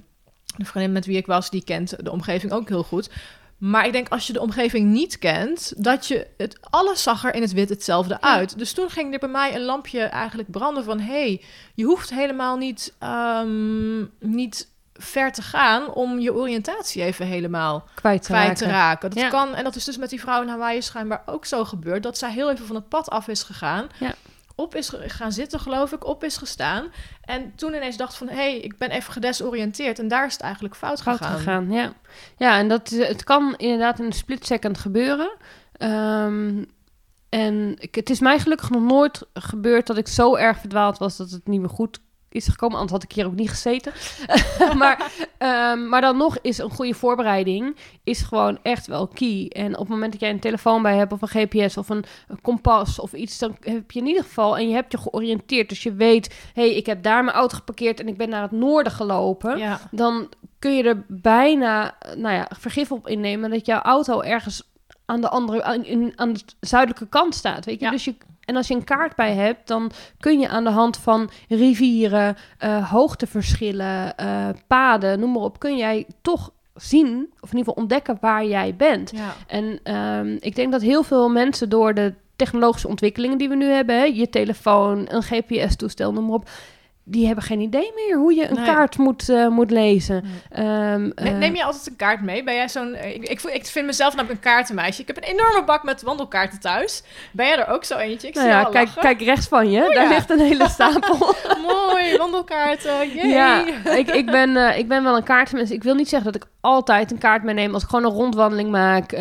de vriendin met wie ik was, die kent de omgeving ook heel goed. Maar ik denk als je de omgeving niet kent, dat je het alles zag er in het wit hetzelfde uit. Dus toen ging er bij mij een lampje eigenlijk branden van hey, je hoeft helemaal niet, ehm, niet ver te gaan om je oriëntatie even helemaal Kwijt te kwijt te raken. Dat Ja. kan, en dat is dus met die vrouw in Hawaii schijnbaar ook zo gebeurd, dat zij heel even van het pad af is gegaan. Ja. Op is gaan zitten, geloof ik, op is gestaan. En toen ineens dacht van, hé, hey, ik ben even gedesoriënteerd. En daar is het eigenlijk fout, Fout gegaan. gegaan, ja. Ja, en dat, is- het kan inderdaad in een split second gebeuren. Ehm, en ik, het is mij gelukkig nog nooit gebeurd dat ik zo erg verdwaald was dat het niet meer goed is gekomen. Anders had ik hier ook niet gezeten. maar, ehm, maar dan nog is een goede voorbereiding is gewoon echt wel key. En op het moment dat jij een telefoon bij hebt of een GPS of een, een kompas of iets, dan heb je in ieder geval en je hebt je georiënteerd. Dus je weet, hé, hey, ik heb daar mijn auto geparkeerd en ik ben naar het noorden gelopen Ja, dan kun je er bijna nou ja, vergif op innemen dat jouw auto ergens aan de andere aan, in, aan de zuidelijke kant staat. Weet je? Ja. Dus je, en als je een kaart bij hebt, dan kun je aan de hand van rivieren, eh, hoogteverschillen, eh, paden, noem maar op, kun jij toch zien, of in ieder geval ontdekken waar jij bent. ja. En ehm, ik denk dat heel veel mensen door de technologische ontwikkelingen die we nu hebben, hè, je telefoon, een GPS-toestel, noem maar op, die hebben geen idee meer hoe je een Nee. kaart moet, eh, moet lezen. Nee. Ehm, Ne- eh, Neem je altijd een kaart mee? Ben jij zo'n... eh, Ik, ik, vind mezelf namelijk een kaartenmeisje. Ik heb een enorme bak met wandelkaarten Ben jij er ook zo eentje? Ik nou ja, kijk, lachen. kijk rechts van je, daar ja. ligt een hele stapel. Mooi, wandelkaarten. Yay. Ja, ik, ik, ben, ik ben wel een kaartmens. Ik wil niet zeggen dat ik altijd een kaart meeneem. Als ik gewoon een rondwandeling maak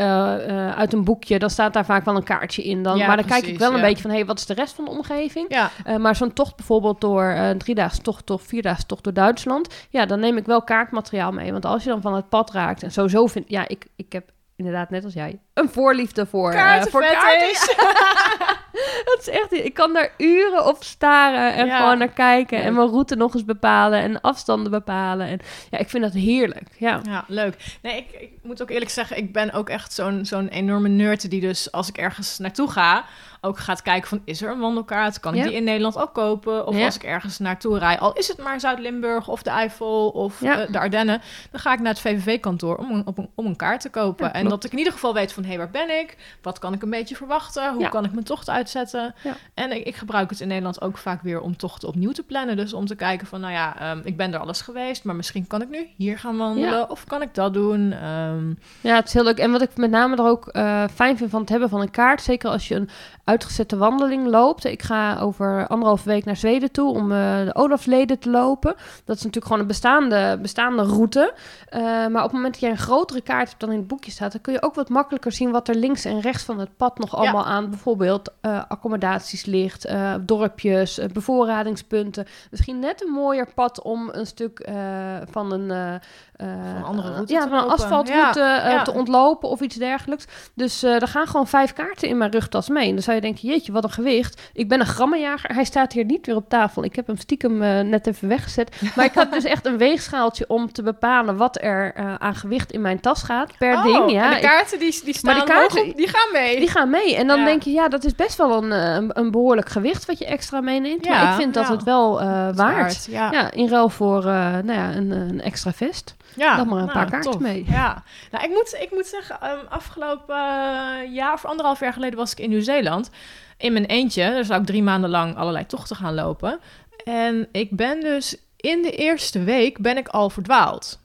uit een boekje, dan staat daar vaak wel een kaartje in. Dan, Ja, maar dan kijk ik wel een beetje van, hé, hey, wat is de rest van de omgeving? Ja, maar zo'n tocht bijvoorbeeld door eh, driedaagse tocht of vierdaagse tocht door Duitsland, ja, dan neem ik wel kaartmateriaal mee. Want als je dan van het pad raakt en sowieso vind, ja, ik, ik heb inderdaad net als jij een voorliefde voor, eh, voor kaarten. Dat is echt, ik kan daar uren op staren en Ja. gewoon naar kijken en mijn route nog eens bepalen en afstanden bepalen. En ja, ik vind dat heerlijk. Ja. Ja, leuk. Nee, ik, ik moet ook eerlijk zeggen, ik ben ook echt zo'n zo'n enorme nerd die dus als ik ergens naartoe ga, ook gaat kijken van is er een wandelkaart? Kan ik Ja. die in Nederland ook kopen? Of Ja. als ik ergens naartoe rijd, al is het maar Zuid-Limburg of de Eifel of Ja. eh, de Ardennen, dan ga ik naar het VVV-kantoor om, een- om een kaart te kopen. En dat ik in ieder geval weet van hé, hey, waar ben ik? Wat kan ik een beetje verwachten? Hoe kan ik mijn tocht uitzetten? Ja. En ik, ik gebruik het in Nederland ook vaak weer om tochten opnieuw te plannen. Dus om te kijken van, nou ja, ehm, ik ben er alles geweest, maar misschien kan ik nu hier gaan wandelen Ja. of kan ik dat doen? Ehm, ja, het is heel leuk. En wat ik met name er ook eh, fijn vind van het hebben van een kaart, zeker als je een uitgezette wandeling loopt. Ik ga over anderhalve week naar Zweden toe om eh, de Olafsleden te lopen. Dat is natuurlijk gewoon een bestaande, bestaande route. Eh, maar op het moment dat je een grotere kaart hebt dan in het boekje staat, dan kun je ook wat makkelijker zien wat er links en rechts van het pad nog allemaal aan bijvoorbeeld eh, accommodaties ligt, eh, dorpjes, eh, bevoorradingspunten. Misschien net een mooier pad om een stuk van een, Van een andere route ja, van een asfaltroute Ja, eh, te ontlopen of iets dergelijks. Dus eh er gaan gewoon vijf kaarten in mijn rugtas mee. En dan zou je denken, jeetje, wat een gewicht. Ik ben een grammenjager. Hij staat hier niet weer op tafel. Ik heb hem stiekem eh, net even weggezet. Maar ik had dus echt een weegschaaltje om te bepalen wat er eh, aan gewicht in mijn tas gaat per oh, ding. Ja, en de kaarten die, die staan Maar die kaarten- op, die gaan mee. die gaan mee. En dan Ja. denk je, ja, dat is best wel een, eh, een, een behoorlijk gewicht wat je extra meeneemt. Ja, maar ik vind dat ja. het wel eh, is waard. Ja, Ja, in ruil voor eh, nou ja, een, een extra vest. Ja. Dan maar een nou, paar kaarten tof. mee. Ja, nou, ik, moet, ik moet zeggen, ehm, afgelopen eh, jaar of anderhalf jaar geleden was ik in Nieuw-Zeeland. In mijn eentje. Daar zou ik drie maanden lang allerlei tochten gaan lopen. En ik ben dus in de eerste week ben ik al verdwaald.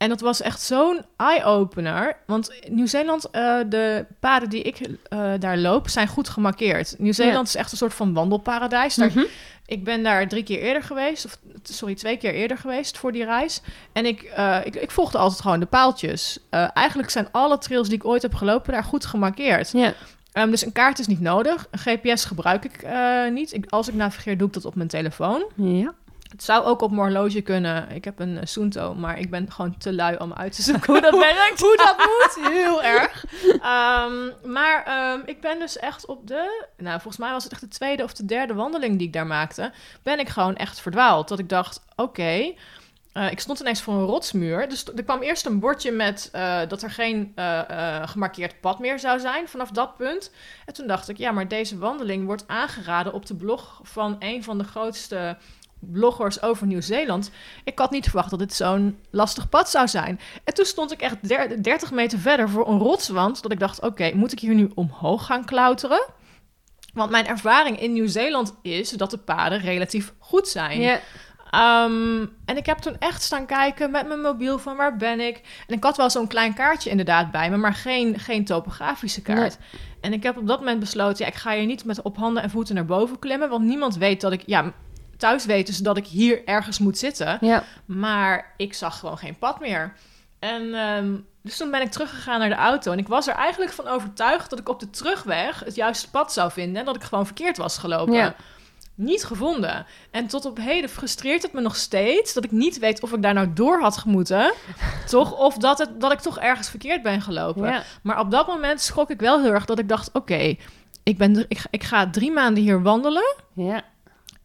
En dat was echt zo'n eye-opener. Want Nieuw-Zeeland, eh, de paden die ik eh, daar loop, zijn goed gemarkeerd. Nieuw-Zeeland is echt een soort van wandelparadijs. Daar Mhm. ik ben daar drie keer eerder geweest, of sorry, twee keer eerder geweest voor die reis. En ik, eh, ik, ik volgde altijd gewoon de paaltjes. Eigenlijk zijn alle trails die ik ooit heb gelopen daar goed gemarkeerd. Ja. Ehm, dus een kaart is niet nodig. Een GPS gebruik ik niet. Ik, als ik navigeer, doe ik dat op mijn telefoon. ja. Het zou ook op mijn horloge kunnen. Ik heb een eh, Suunto, maar ik ben gewoon te lui om uit te zoeken hoe dat werkt. Hoe dat moet, heel erg. Ehm, maar ehm, ik ben dus echt op de... Nou, volgens mij was het echt de tweede of de derde wandeling die ik daar maakte. Ben ik gewoon echt verdwaald. Dat ik dacht, oké... eh, ik stond ineens voor een rotsmuur. Dus er kwam eerst een bordje met eh, dat er geen gemarkeerd pad meer zou zijn vanaf dat punt. En toen dacht ik, ja, maar deze wandeling wordt aangeraden op de blog van een van de grootste bloggers over Nieuw-Zeeland. Ik had niet verwacht dat dit zo'n lastig pad zou zijn. En toen stond ik echt der- 30 meter verder voor een rotswand. Dat ik dacht, oké, moet ik hier nu omhoog gaan klauteren? Want mijn ervaring in Nieuw-Zeeland is dat de paden relatief goed zijn. Ja. Ehm, en ik heb toen echt staan kijken met mijn mobiel van waar ben ik. En ik had wel zo'n klein kaartje inderdaad bij me, maar geen, geen topografische kaart. En ik heb op dat moment besloten, ja, ik ga hier niet met op handen en voeten naar boven klimmen, want niemand weet dat ik, ja, thuis weten ze dat ik hier ergens moet zitten. Ja. Maar ik zag gewoon geen pad meer. En ehm, dus toen ben ik teruggegaan naar de auto. En ik was er eigenlijk van overtuigd dat ik op de terugweg het juiste pad zou vinden. En dat ik gewoon verkeerd was gelopen. Ja. Niet gevonden. En tot op heden frustreert het me nog steeds dat ik niet weet of ik daar nou door had gemoeten. toch? Of dat, het, dat ik toch ergens verkeerd ben gelopen. Ja. Maar op dat moment schrok ik wel heel erg dat ik dacht: oké, ik ben ik, ga- ik ga drie maanden hier wandelen. Ja.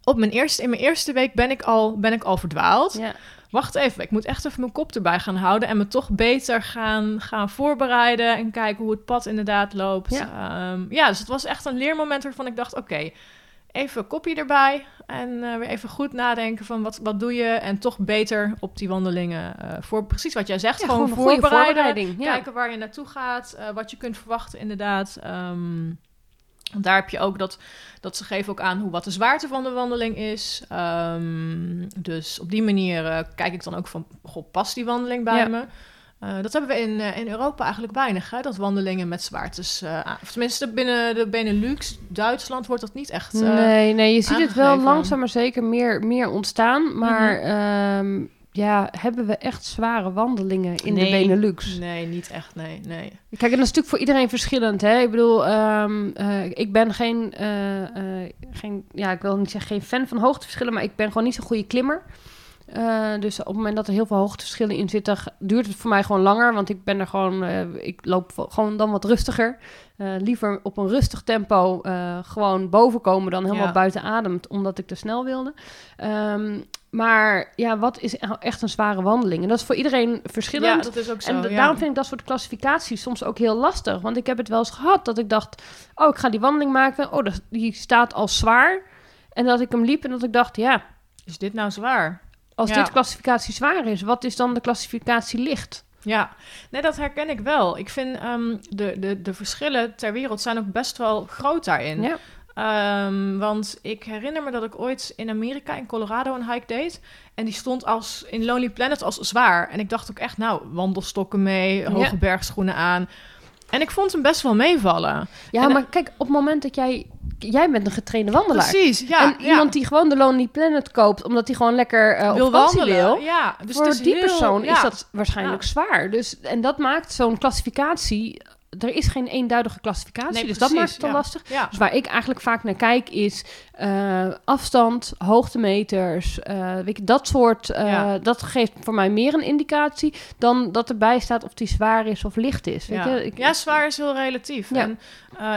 Op mijn eerste, in mijn eerste week ben ik al, ben ik al verdwaald Ja. wacht even, ik moet echt even mijn kop erbij gaan houden en me toch beter gaan, gaan voorbereiden en kijken hoe het pad inderdaad loopt. Ja. Ja, ja dus het was echt een leermoment waarvan ik dacht, oké, even kopje erbij en eh, weer even goed nadenken van wat, wat doe je en toch beter op die wandelingen eh, voor precies wat jij zegt, Ja, gewoon, voorbereiden, voorbereiding, ja. kijken waar je naartoe gaat, eh, wat je kunt verwachten inderdaad. Ehm, want daar heb je ook dat, dat ze geven ook aan hoe wat de zwaarte van de wandeling is. Ehm, dus op die manier eh, kijk ik dan ook van, goh, past die wandeling bij Ja. me? Eh, dat hebben we in, eh, in Europa eigenlijk weinig, hè? dat wandelingen met zwaartes. of tenminste, binnen de Benelux, Duitsland, wordt dat niet echt. nee, nee, je ziet het wel langzaam maar zeker meer, meer ontstaan. Maar ehm, ja, hebben we echt zware wandelingen in Nee. de Benelux? Nee, niet echt, nee, nee. Kijk, en dat is natuurlijk voor iedereen verschillend. Hè? Ik bedoel, ehm, eh, ik ben geen, eh, eh, geen, ja, ik wil niet zeggen geen fan van hoogteverschillen, maar ik ben gewoon niet zo'n goede klimmer. Dus op het moment dat er heel veel hoogteverschillen in zitten, duurt het voor mij gewoon langer. Want ik ben er gewoon, ik loop gewoon dan wat rustiger. Liever op een rustig tempo gewoon boven komen dan helemaal Ja. buiten adem, omdat ik te snel wilde. Ehm, maar ja, wat is nou echt een zware wandeling? En dat is voor iedereen verschillend. Ja, dat is ook zo. En ja. daarom vind ik dat soort klassificaties soms ook heel lastig. Want ik heb het wel eens gehad dat ik dacht... oh, ik ga die wandeling maken. Oh, die staat als zwaar. En dat ik hem liep en dat ik dacht... ja, Is dit nou zwaar? als Ja. dit klassificatie zwaar is... wat is dan de klassificatie licht? Ja, nee, dat herken ik wel. Ik vind ehm, de, de, de verschillen ter wereld zijn ook best wel groot daarin. Ja. Ehm, want ik herinner me dat ik ooit in Amerika, in Colorado, een hike deed. En die stond als, in Lonely Planet als zwaar. En ik dacht ook echt, nou, wandelstokken mee, hoge Ja. bergschoenen aan. En ik vond hem best wel meevallen. Ja, En, maar kijk, op het moment dat jij... jij bent een getrainde wandelaar. Precies, ja. en ja. iemand die gewoon de Lonely Planet koopt... omdat hij gewoon lekker eh wil op wandelen. wil... Ja, dus voor die heel- persoon ja. is dat waarschijnlijk zwaar. Dus, en dat maakt zo'n klassificatie... Er is geen eenduidige klassificatie, Nee, dus dat maakt het dan ja. lastig. Ja. Dus waar ik eigenlijk vaak naar kijk is eh, afstand, hoogtemeters, eh, weet je, dat soort. eh, Ja. Dat geeft voor mij meer een indicatie dan dat erbij staat of die zwaar is of licht is. Weet Ja. je? Ik, ja, zwaar is heel relatief. En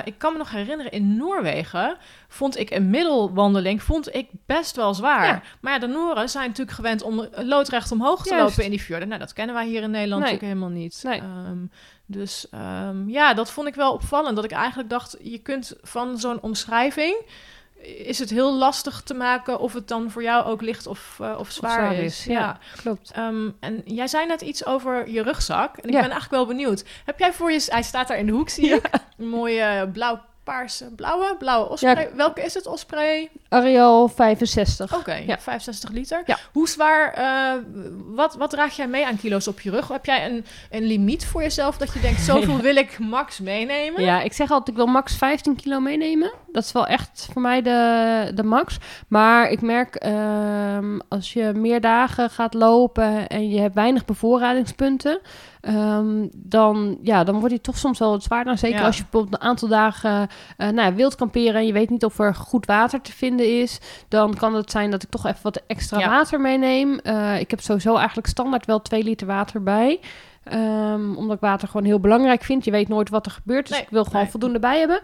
ik kan me nog herinneren, in Noorwegen vond ik een middelwandeling vond ik best wel zwaar. Maar ja, de Nooren zijn natuurlijk gewend om loodrecht omhoog te Juist. lopen in die fjorden. Nou, dat kennen wij hier in Nederland Nee. natuurlijk helemaal niet. Nee. Ehm, dus ehm, ja, dat vond ik wel opvallend. Dat ik eigenlijk dacht, je kunt van zo'n omschrijving... Is het heel lastig te maken of het dan voor jou ook licht of, eh, of zwaar, zwaar is. is, ja. klopt. Ehm, en jij zei net iets over je rugzak. En ik Ja. ben eigenlijk wel benieuwd. Heb jij voor je... Hij staat daar in de hoek, zie ik. Een mooie blauw, paarse, blauwe, blauwe osprey. Welke is het, osprey? Ariel 65. Oké, Ja. 65 liter. Ja. Hoe zwaar... eh, wat, wat draag jij mee aan kilo's op je rug? Heb jij een, een limiet voor jezelf dat je denkt... zoveel wil ik max meenemen? Ja, ik zeg altijd, ik wil max 15 kilo meenemen. Dat is wel echt voor mij de, de max. Maar ik merk, ehm, als je meer dagen gaat lopen en je hebt weinig bevoorradingspunten, ehm, dan, ja, dan wordt die toch soms wel wat zwaarder. Zeker Ja. als je bijvoorbeeld een aantal dagen eh, nou ja, wilt kamperen en je weet niet of er goed water te vinden is, dan kan het zijn dat ik toch even wat extra Ja. water meeneem. Eh, ik heb sowieso eigenlijk standaard wel 2 liter water bij. Ehm, omdat ik water gewoon heel belangrijk vind. Je weet nooit wat er gebeurt. Dus Nee, ik wil gewoon nee. voldoende bij hebben.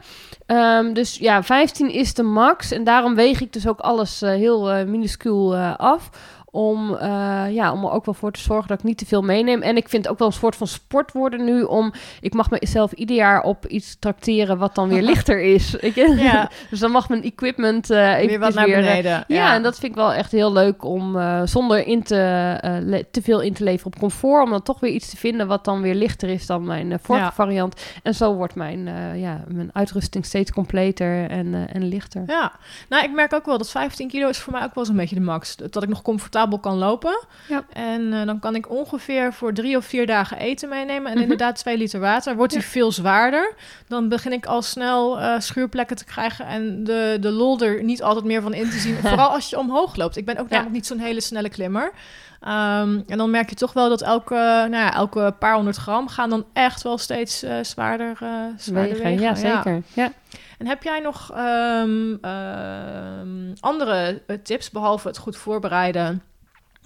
Ehm, dus ja, 15 is de max. En daarom weeg ik dus ook alles eh, heel minuscuul af. Om, eh, ja, om er ook wel voor te zorgen dat ik niet te veel meeneem. En ik vind het ook wel een soort van sport worden nu. Om, ik mag mezelf ieder jaar op iets tracteren wat dan weer lichter is. Ja. dus dan mag mijn equipment eh Weer wat naar weer, eh, beneden. ja, en dat vind ik wel echt heel leuk om zonder in te, te veel in te leveren op comfort. Om dan toch weer iets te vinden wat dan weer lichter is dan mijn vorige Ja. variant. En zo wordt mijn, ja, mijn uitrusting steeds completer en, en lichter. Ja, nou ik merk ook wel dat 15 kilo is voor mij ook wel zo'n beetje de max. Dat ik nog comfortabel kan lopen. Ja. En eh, dan kan ik ongeveer voor drie of vier dagen eten meenemen. En Mhm. inderdaad twee liter water. Wordt die veel zwaarder. Dan begin ik al snel eh, schuurplekken te krijgen. En de, de lol er niet altijd meer van in te zien. Vooral als je omhoog loopt. Ik ben ook namelijk niet zo'n hele snelle klimmer. Ehm, en dan merk je toch wel dat elke, nou ja, elke paar honderd gram gaan dan echt wel steeds eh, zwaarder, eh zwaarder Wegen, wegen. ja, zeker. Ja. En heb jij nog ehm, ehm, andere tips, behalve het goed voorbereiden?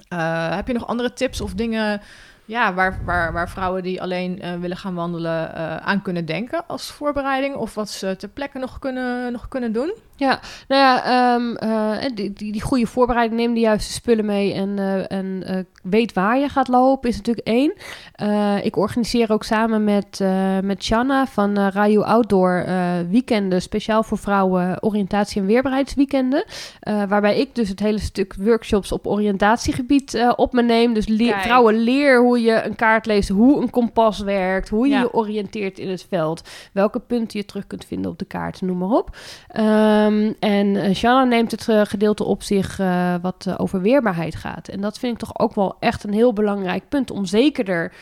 Eh, heb je nog andere tips of dingen ja, waar, waar, waar vrouwen die alleen eh, willen gaan wandelen eh, aan kunnen denken als voorbereiding? Of wat ze ter plekke nog kunnen, nog kunnen doen? Ja, nou ja, ehm, eh, die, die, die goede voorbereiding, neem de juiste spullen mee en, eh, en eh, weet waar je gaat lopen, is natuurlijk één. Ik organiseer ook samen met, met Shanna van Rayu Outdoor weekenden, speciaal voor vrouwen, oriëntatie- en weerbaarheidsweekenden. Waarbij ik dus het hele stuk workshops op oriëntatiegebied op me neem. Dus leer- vrouwen leer hoe je een kaart leest, hoe een kompas werkt, hoe je Ja. je oriënteert in het veld, welke punten je terug kunt vinden op de kaart, noem maar op. Ehm, en uh, Shanna neemt het uh, gedeelte op zich uh, wat over weerbaarheid gaat. En dat vind ik toch ook wel echt een heel belangrijk punt om zekerder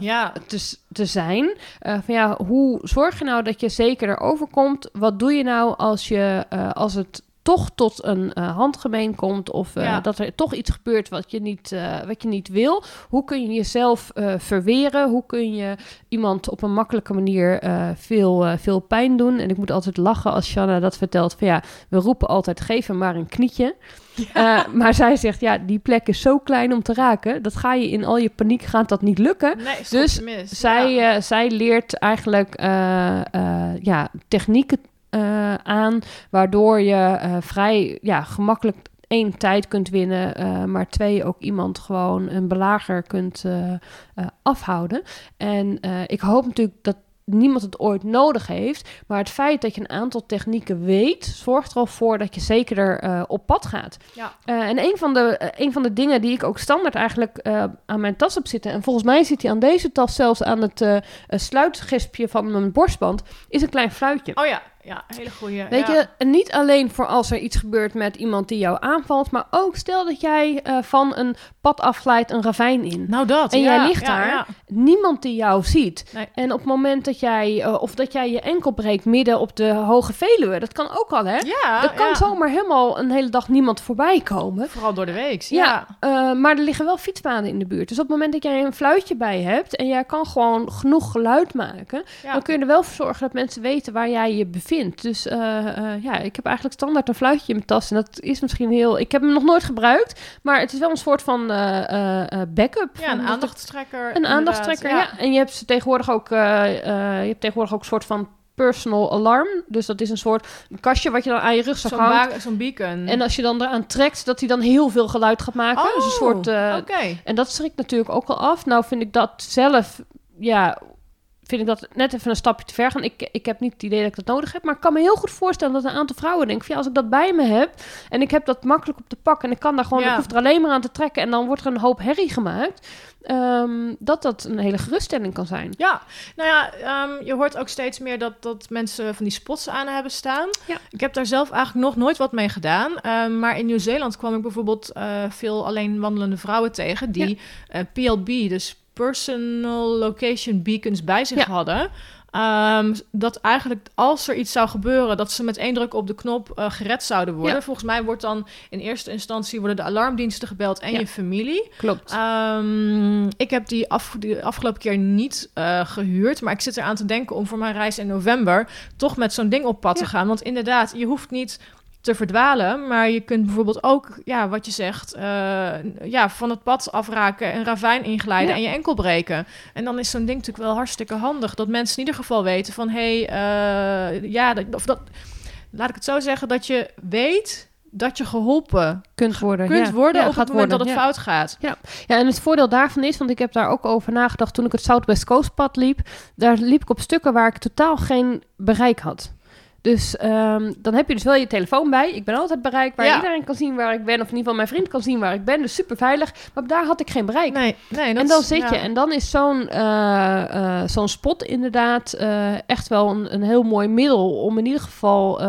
ja. te, te zijn. van ja, hoe zorg je nou dat je zekerder overkomt? Wat doe je nou als, je, als het toch tot een uh, handgemeen komt of uh, dat er toch iets gebeurt wat je niet, uh, wat je niet wil. Hoe kun je jezelf verweren? Hoe kun je iemand op een makkelijke manier veel, veel pijn doen? En ik moet altijd lachen als Shanna dat vertelt. Van ja, we roepen altijd geef hem maar een knietje. Ja. maar zij zegt, ja, die plek is zo klein om te raken. Dat ga je in al je paniek gaat dat niet lukken. Nee, dus zij, ja. zij leert eigenlijk ja, technieken uh, aan, waardoor je uh, vrij ja, gemakkelijk één tijd kunt winnen, uh, maar twee ook iemand gewoon een belager kunt afhouden. En ik hoop natuurlijk dat niemand het ooit nodig heeft. Maar het feit dat je een aantal technieken weet, zorgt er al voor dat je zekerder op pad gaat. Ja. En een van, de, een van de dingen die ik ook standaard eigenlijk aan mijn tas heb zitten, en volgens mij zit hij aan deze tas zelfs aan het sluitgespje van mijn borstband, is een klein fluitje. Oh ja, ja, hele goede. Weet ja. je, niet alleen voor als er iets gebeurt met iemand die jou aanvalt, maar ook stel dat jij uh, van een pad afglijdt een ravijn in. Nou dat. En ja, jij ligt ja, daar, niemand die jou ziet. Nee. En op het moment dat jij, uh, of dat jij je enkel breekt midden op de Hoge Veluwe, dat kan ook al, hè? Ja. er kan zomaar helemaal een hele dag niemand voorbij komen. Vooral door de week. Ja. Uh, maar er liggen wel fietspaden in de buurt. Dus op het moment dat jij een fluitje bij hebt en jij kan gewoon genoeg geluid maken, dan kun je er wel voor zorgen dat mensen weten waar jij je bevindt. Dus uh, uh, ja, ik heb eigenlijk standaard een fluitje in mijn tas. En dat is misschien heel... Ik heb hem nog nooit gebruikt. Maar het is wel een soort van uh, backup. Ja, een aandachtstrekker. Een aandachtstrekker, ja. ja. En je hebt ze tegenwoordig ook... je hebt tegenwoordig ook een soort van personal alarm. Dus dat is een soort kastje wat je dan aan je rugzak zo'n hangt. Zo'n beacon. En als je dan eraan trekt, dat hij dan heel veel geluid gaat maken. Oh, dus een soort... Uh, okay. En dat schrikt natuurlijk ook al af. Nou vind ik dat zelf... Ja, vind ik dat net even een stapje te ver gaan. Ik, ik heb niet het idee dat ik dat nodig heb. Maar ik kan me heel goed voorstellen dat een aantal vrouwen denken... Van, ja, als ik dat bij me heb en ik heb dat makkelijk op de pak... en ik kan daar gewoon... Ja. Ik hoef er alleen maar aan te trekken... en dan wordt er een hoop herrie gemaakt... Um, dat dat een hele geruststelling kan zijn. Ja, nou ja, um, je hoort ook steeds meer dat, dat mensen van die spots aan hebben staan. Ja. Ik heb daar zelf eigenlijk nog nooit wat mee gedaan. Um, maar in Nieuw-Zeeland kwam ik bijvoorbeeld uh, veel alleen wandelende vrouwen tegen... die ja. uh, PLB, dus Personal Location Beacons, bij zich ja. hadden... Um, dat eigenlijk als er iets zou gebeuren, dat ze met één druk op de knop uh, gered zouden worden. Ja. Volgens mij wordt dan in eerste instantie worden de alarmdiensten gebeld en Ja. je familie. Klopt. Um, ik heb die, af, die afgelopen keer niet uh, gehuurd, maar ik zit eraan te denken om voor mijn reis in november toch met zo'n ding op pad Ja. te gaan. Want inderdaad, je hoeft niet te verdwalen, maar je kunt bijvoorbeeld ook, ja, wat je zegt, uh, ja, van het pad afraken, een ravijn inglijden Ja. en je enkel breken. En dan is zo'n ding natuurlijk wel hartstikke handig, dat mensen in ieder geval weten van, hé, hey, uh, ja, dat, of dat, laat ik het zo zeggen, dat je weet dat je geholpen kunt worden, kunt ja. worden Ja, op het moment worden, dat het ja. fout gaat. Ja, en het voordeel daarvan is, want ik heb daar ook over nagedacht toen ik het Southwest Coast pad liep. Daar liep ik op stukken waar ik totaal geen bereik had. Dus um, dan heb je dus wel je telefoon bij. Ik ben altijd bereikbaar. Ja. Iedereen kan zien waar ik ben. Of in ieder geval mijn vriend kan zien waar ik ben. Dus super veilig. Maar daar had ik geen bereik. Nee, nee, dat en dan is- zit ja. je. En dan is zo'n uh, uh, zo'n spot inderdaad uh, echt wel een, een heel mooi middel. Om in ieder geval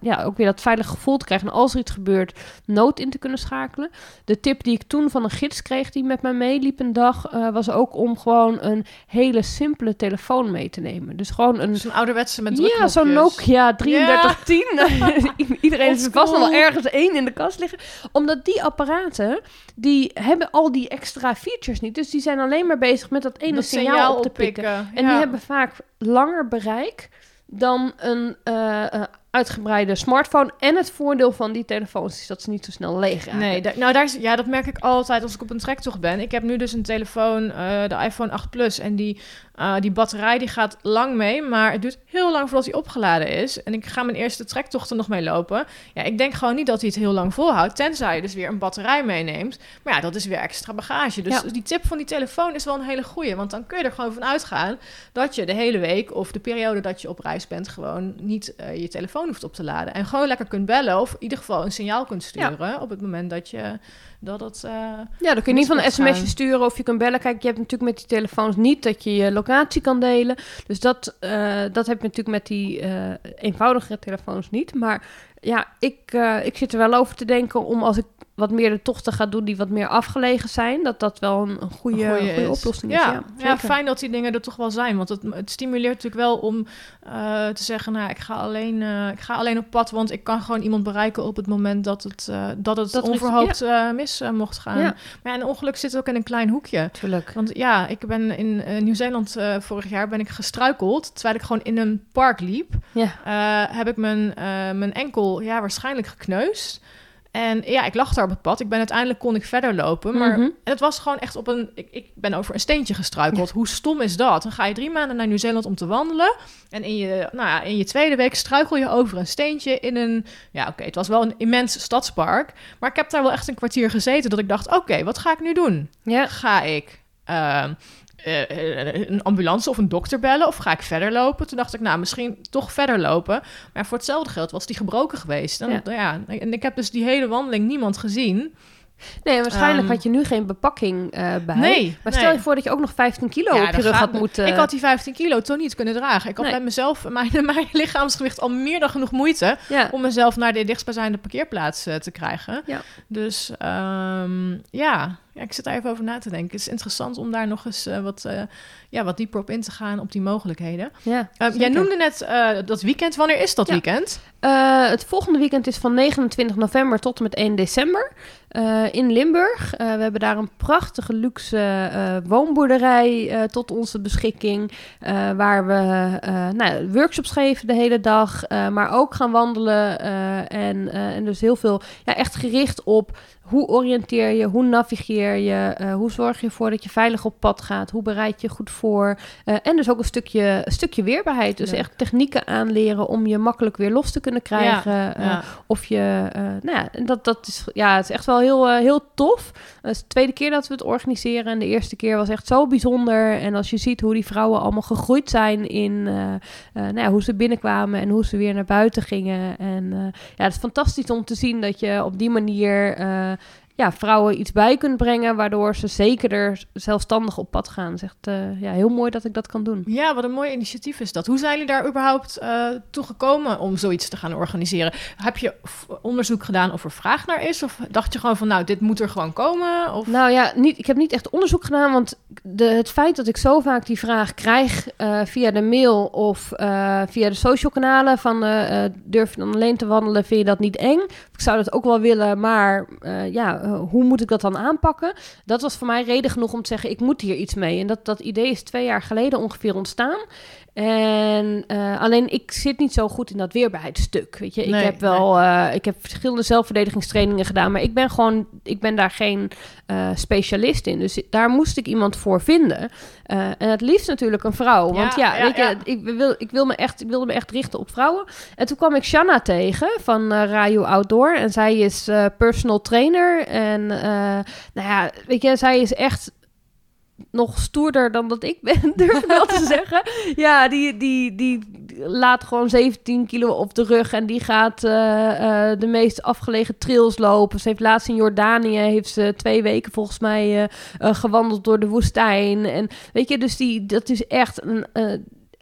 ja, ook weer dat veilige gevoel te krijgen. En als er iets gebeurt, nood in te kunnen schakelen. De tip die ik toen van een gids kreeg die met mij meeliep een dag. was ook om gewoon een hele simpele telefoon mee te nemen. Dus gewoon een Zo'n ouderwetse met ja, zo'n drukknopjes. Nokia 3310. Iedereen heeft er vast nog wel ergens één in de kast liggen. Omdat die apparaten, die hebben al die extra features niet. Dus die zijn alleen maar bezig met dat ene signaal, op te pikken. En die hebben vaak langer bereik dan een uh, uh, uitgebreide smartphone. En het voordeel van die telefoons is dat ze niet zo snel leeg raken. Nee, nou daar is, ja, dat merk ik altijd als ik op een trektocht ben. Ik heb nu dus een telefoon, uh, de iPhone 8 Plus, en die, uh, die batterij die gaat lang mee, maar het duurt heel lang voordat hij opgeladen is. En ik ga mijn eerste trektochten nog mee lopen. Ja, ik denk gewoon niet dat hij het heel lang volhoudt, tenzij je dus weer een batterij meeneemt. Maar ja, dat is weer extra bagage. Dus Ja. die tip van die telefoon is wel een hele goeie, want dan kun je er gewoon van uitgaan dat je de hele week of de periode dat je op reis bent gewoon niet uh, je telefoon hoeft op te laden. En gewoon lekker kunt bellen of in ieder geval een signaal kunt sturen op het moment dat je dat het... Uh, Ja, dan kun je niet van een sms'je sturen of je kunt bellen. Kijk, je hebt natuurlijk met die telefoons niet dat je je locatie kan delen. Dus dat, uh, dat heb je natuurlijk met die uh, eenvoudigere telefoons niet. Maar ja, ik, eh, ik zit er wel over te denken om als ik wat meer de tochten ga doen die wat meer afgelegen zijn, dat dat wel een, een goede, Een goede oplossing is. Ja, Ja, fijn dat die dingen er toch wel zijn. Want het, het stimuleert natuurlijk wel om eh, te zeggen... nou, ik ga, alleen, eh, ik ga alleen op pad... want ik kan gewoon iemand bereiken op het moment... dat het, eh, dat het Dat er onverhoopt mis mocht gaan. Ja. Maar een ongeluk zit ook in een klein hoekje. Tuurlijk. Want ja, ik ben in Nieuw-Zeeland vorig jaar ben ik gestruikeld... terwijl ik gewoon in een park liep. Ja. heb ik mijn, mijn enkel ja, waarschijnlijk gekneusd... En ja, ik lag daar op het pad. Ik ben uiteindelijk kon ik verder lopen. Maar Mhm. en het was gewoon echt op een. Ik, ik ben over een steentje gestruikeld. Hoe stom is dat? Dan ga je drie maanden naar Nieuw-Zeeland om te wandelen. En in je, nou ja, in je tweede week struikel je over een steentje in een. Ja, oké, het was wel een immens stadspark. Maar ik heb daar wel echt een kwartier gezeten. Dat ik dacht: oké, wat ga ik nu doen? Ja. Ga ik. ehm, eh, eh, een ambulance of een dokter bellen of ga ik verder lopen? Toen dacht ik, nou, misschien toch verder lopen. Maar voor hetzelfde geld was die gebroken geweest. En, Ja. ja. en ik heb dus die hele wandeling niemand gezien. Nee, waarschijnlijk Ehm, had je nu geen bepakking eh, bij. Nee, Maar stel nee. je voor dat je ook nog 15 kilo Ja, op je rug had moeten... Ik had die 15 kilo toen niet kunnen dragen. Ik had Nee. met mezelf, mijn, mijn lichaamsgewicht, al meer dan genoeg moeite Ja. om mezelf naar de dichtstbijzijnde parkeerplaats eh, te krijgen. Ja. Dus ehm, ja. Ja, ik zit daar even over na te denken. Het is interessant om daar nog eens eh, wat, eh, ja, wat dieper op in te gaan, op die mogelijkheden. ja, Eh, jij noemde net dat weekend. Wanneer is dat Ja. weekend? Het volgende weekend is van 29 november tot en met 1 december in Limburg. We hebben daar een prachtige luxe woonboerderij tot onze beschikking. waar we nou, workshops geven de hele dag, maar ook gaan wandelen. en, en dus heel veel ja, echt gericht op hoe oriënteer je, hoe navigeer je, eh, hoe zorg je ervoor dat je veilig op pad gaat, hoe bereid je goed voor. Eh, en dus ook een stukje, een stukje weerbaarheid. Dus Leuk. echt technieken aanleren om je makkelijk weer los te kunnen krijgen. Ja, Eh, ja. Of je, nou ja, dat, dat is, ja, het is echt wel heel, heel tof. Het is de tweede keer dat we het organiseren. En de eerste keer was echt zo bijzonder. En als je ziet hoe die vrouwen allemaal gegroeid zijn in nou ja, hoe ze binnenkwamen en hoe ze weer naar buiten gingen. En ja, het is fantastisch om te zien dat je op die manier ja, vrouwen iets bij kunt brengen, waardoor ze zekerder zelfstandig op pad gaan. Is echt eh, ja, heel mooi dat ik dat kan doen. Ja, wat een mooi initiatief is dat. Hoe zijn jullie daar überhaupt eh toe gekomen om zoiets te gaan organiseren? Heb je onderzoek gedaan of er vraag naar is? Of dacht je gewoon van, nou, dit moet er gewoon komen? Of... Nou ja, niet, ik heb niet echt onderzoek gedaan, want de, het feit dat ik zo vaak die vraag krijg eh, via de mail of via de social kanalen van durf je dan alleen te wandelen, vind je dat niet eng? Ik zou dat ook wel willen, maar ja, eh, hoe moet ik dat dan aanpakken? Dat was voor mij reden genoeg om te zeggen, ik moet hier iets mee. En dat, dat idee is twee jaar geleden ongeveer ontstaan. En eh, alleen ik zit niet zo goed in dat weerbaarheidsstuk. Weet je, ik Nee, heb wel, eh, ik heb verschillende zelfverdedigingstrainingen gedaan, maar ik ben gewoon, ik ben daar geen eh, specialist in. Dus daar moest ik iemand voor vinden. En het liefst natuurlijk een vrouw. Want Ja, ja, ja, weet je, ja. Ik, wil, ik, wil me echt, ik wilde me echt richten op vrouwen. En toen kwam ik Shanna tegen van Rayu Outdoor. En zij is personal trainer. En nou ja, weet je, zij is echt nog stoerder dan dat ik ben, durf ik wel te zeggen. Ja, die, die, die laat gewoon 17 kilo op de rug en die gaat eh, eh, de meest afgelegen trails lopen. Ze heeft laatst in Jordanië, heeft ze twee weken volgens mij eh, gewandeld door de woestijn. En weet je, dus die, dat is echt een...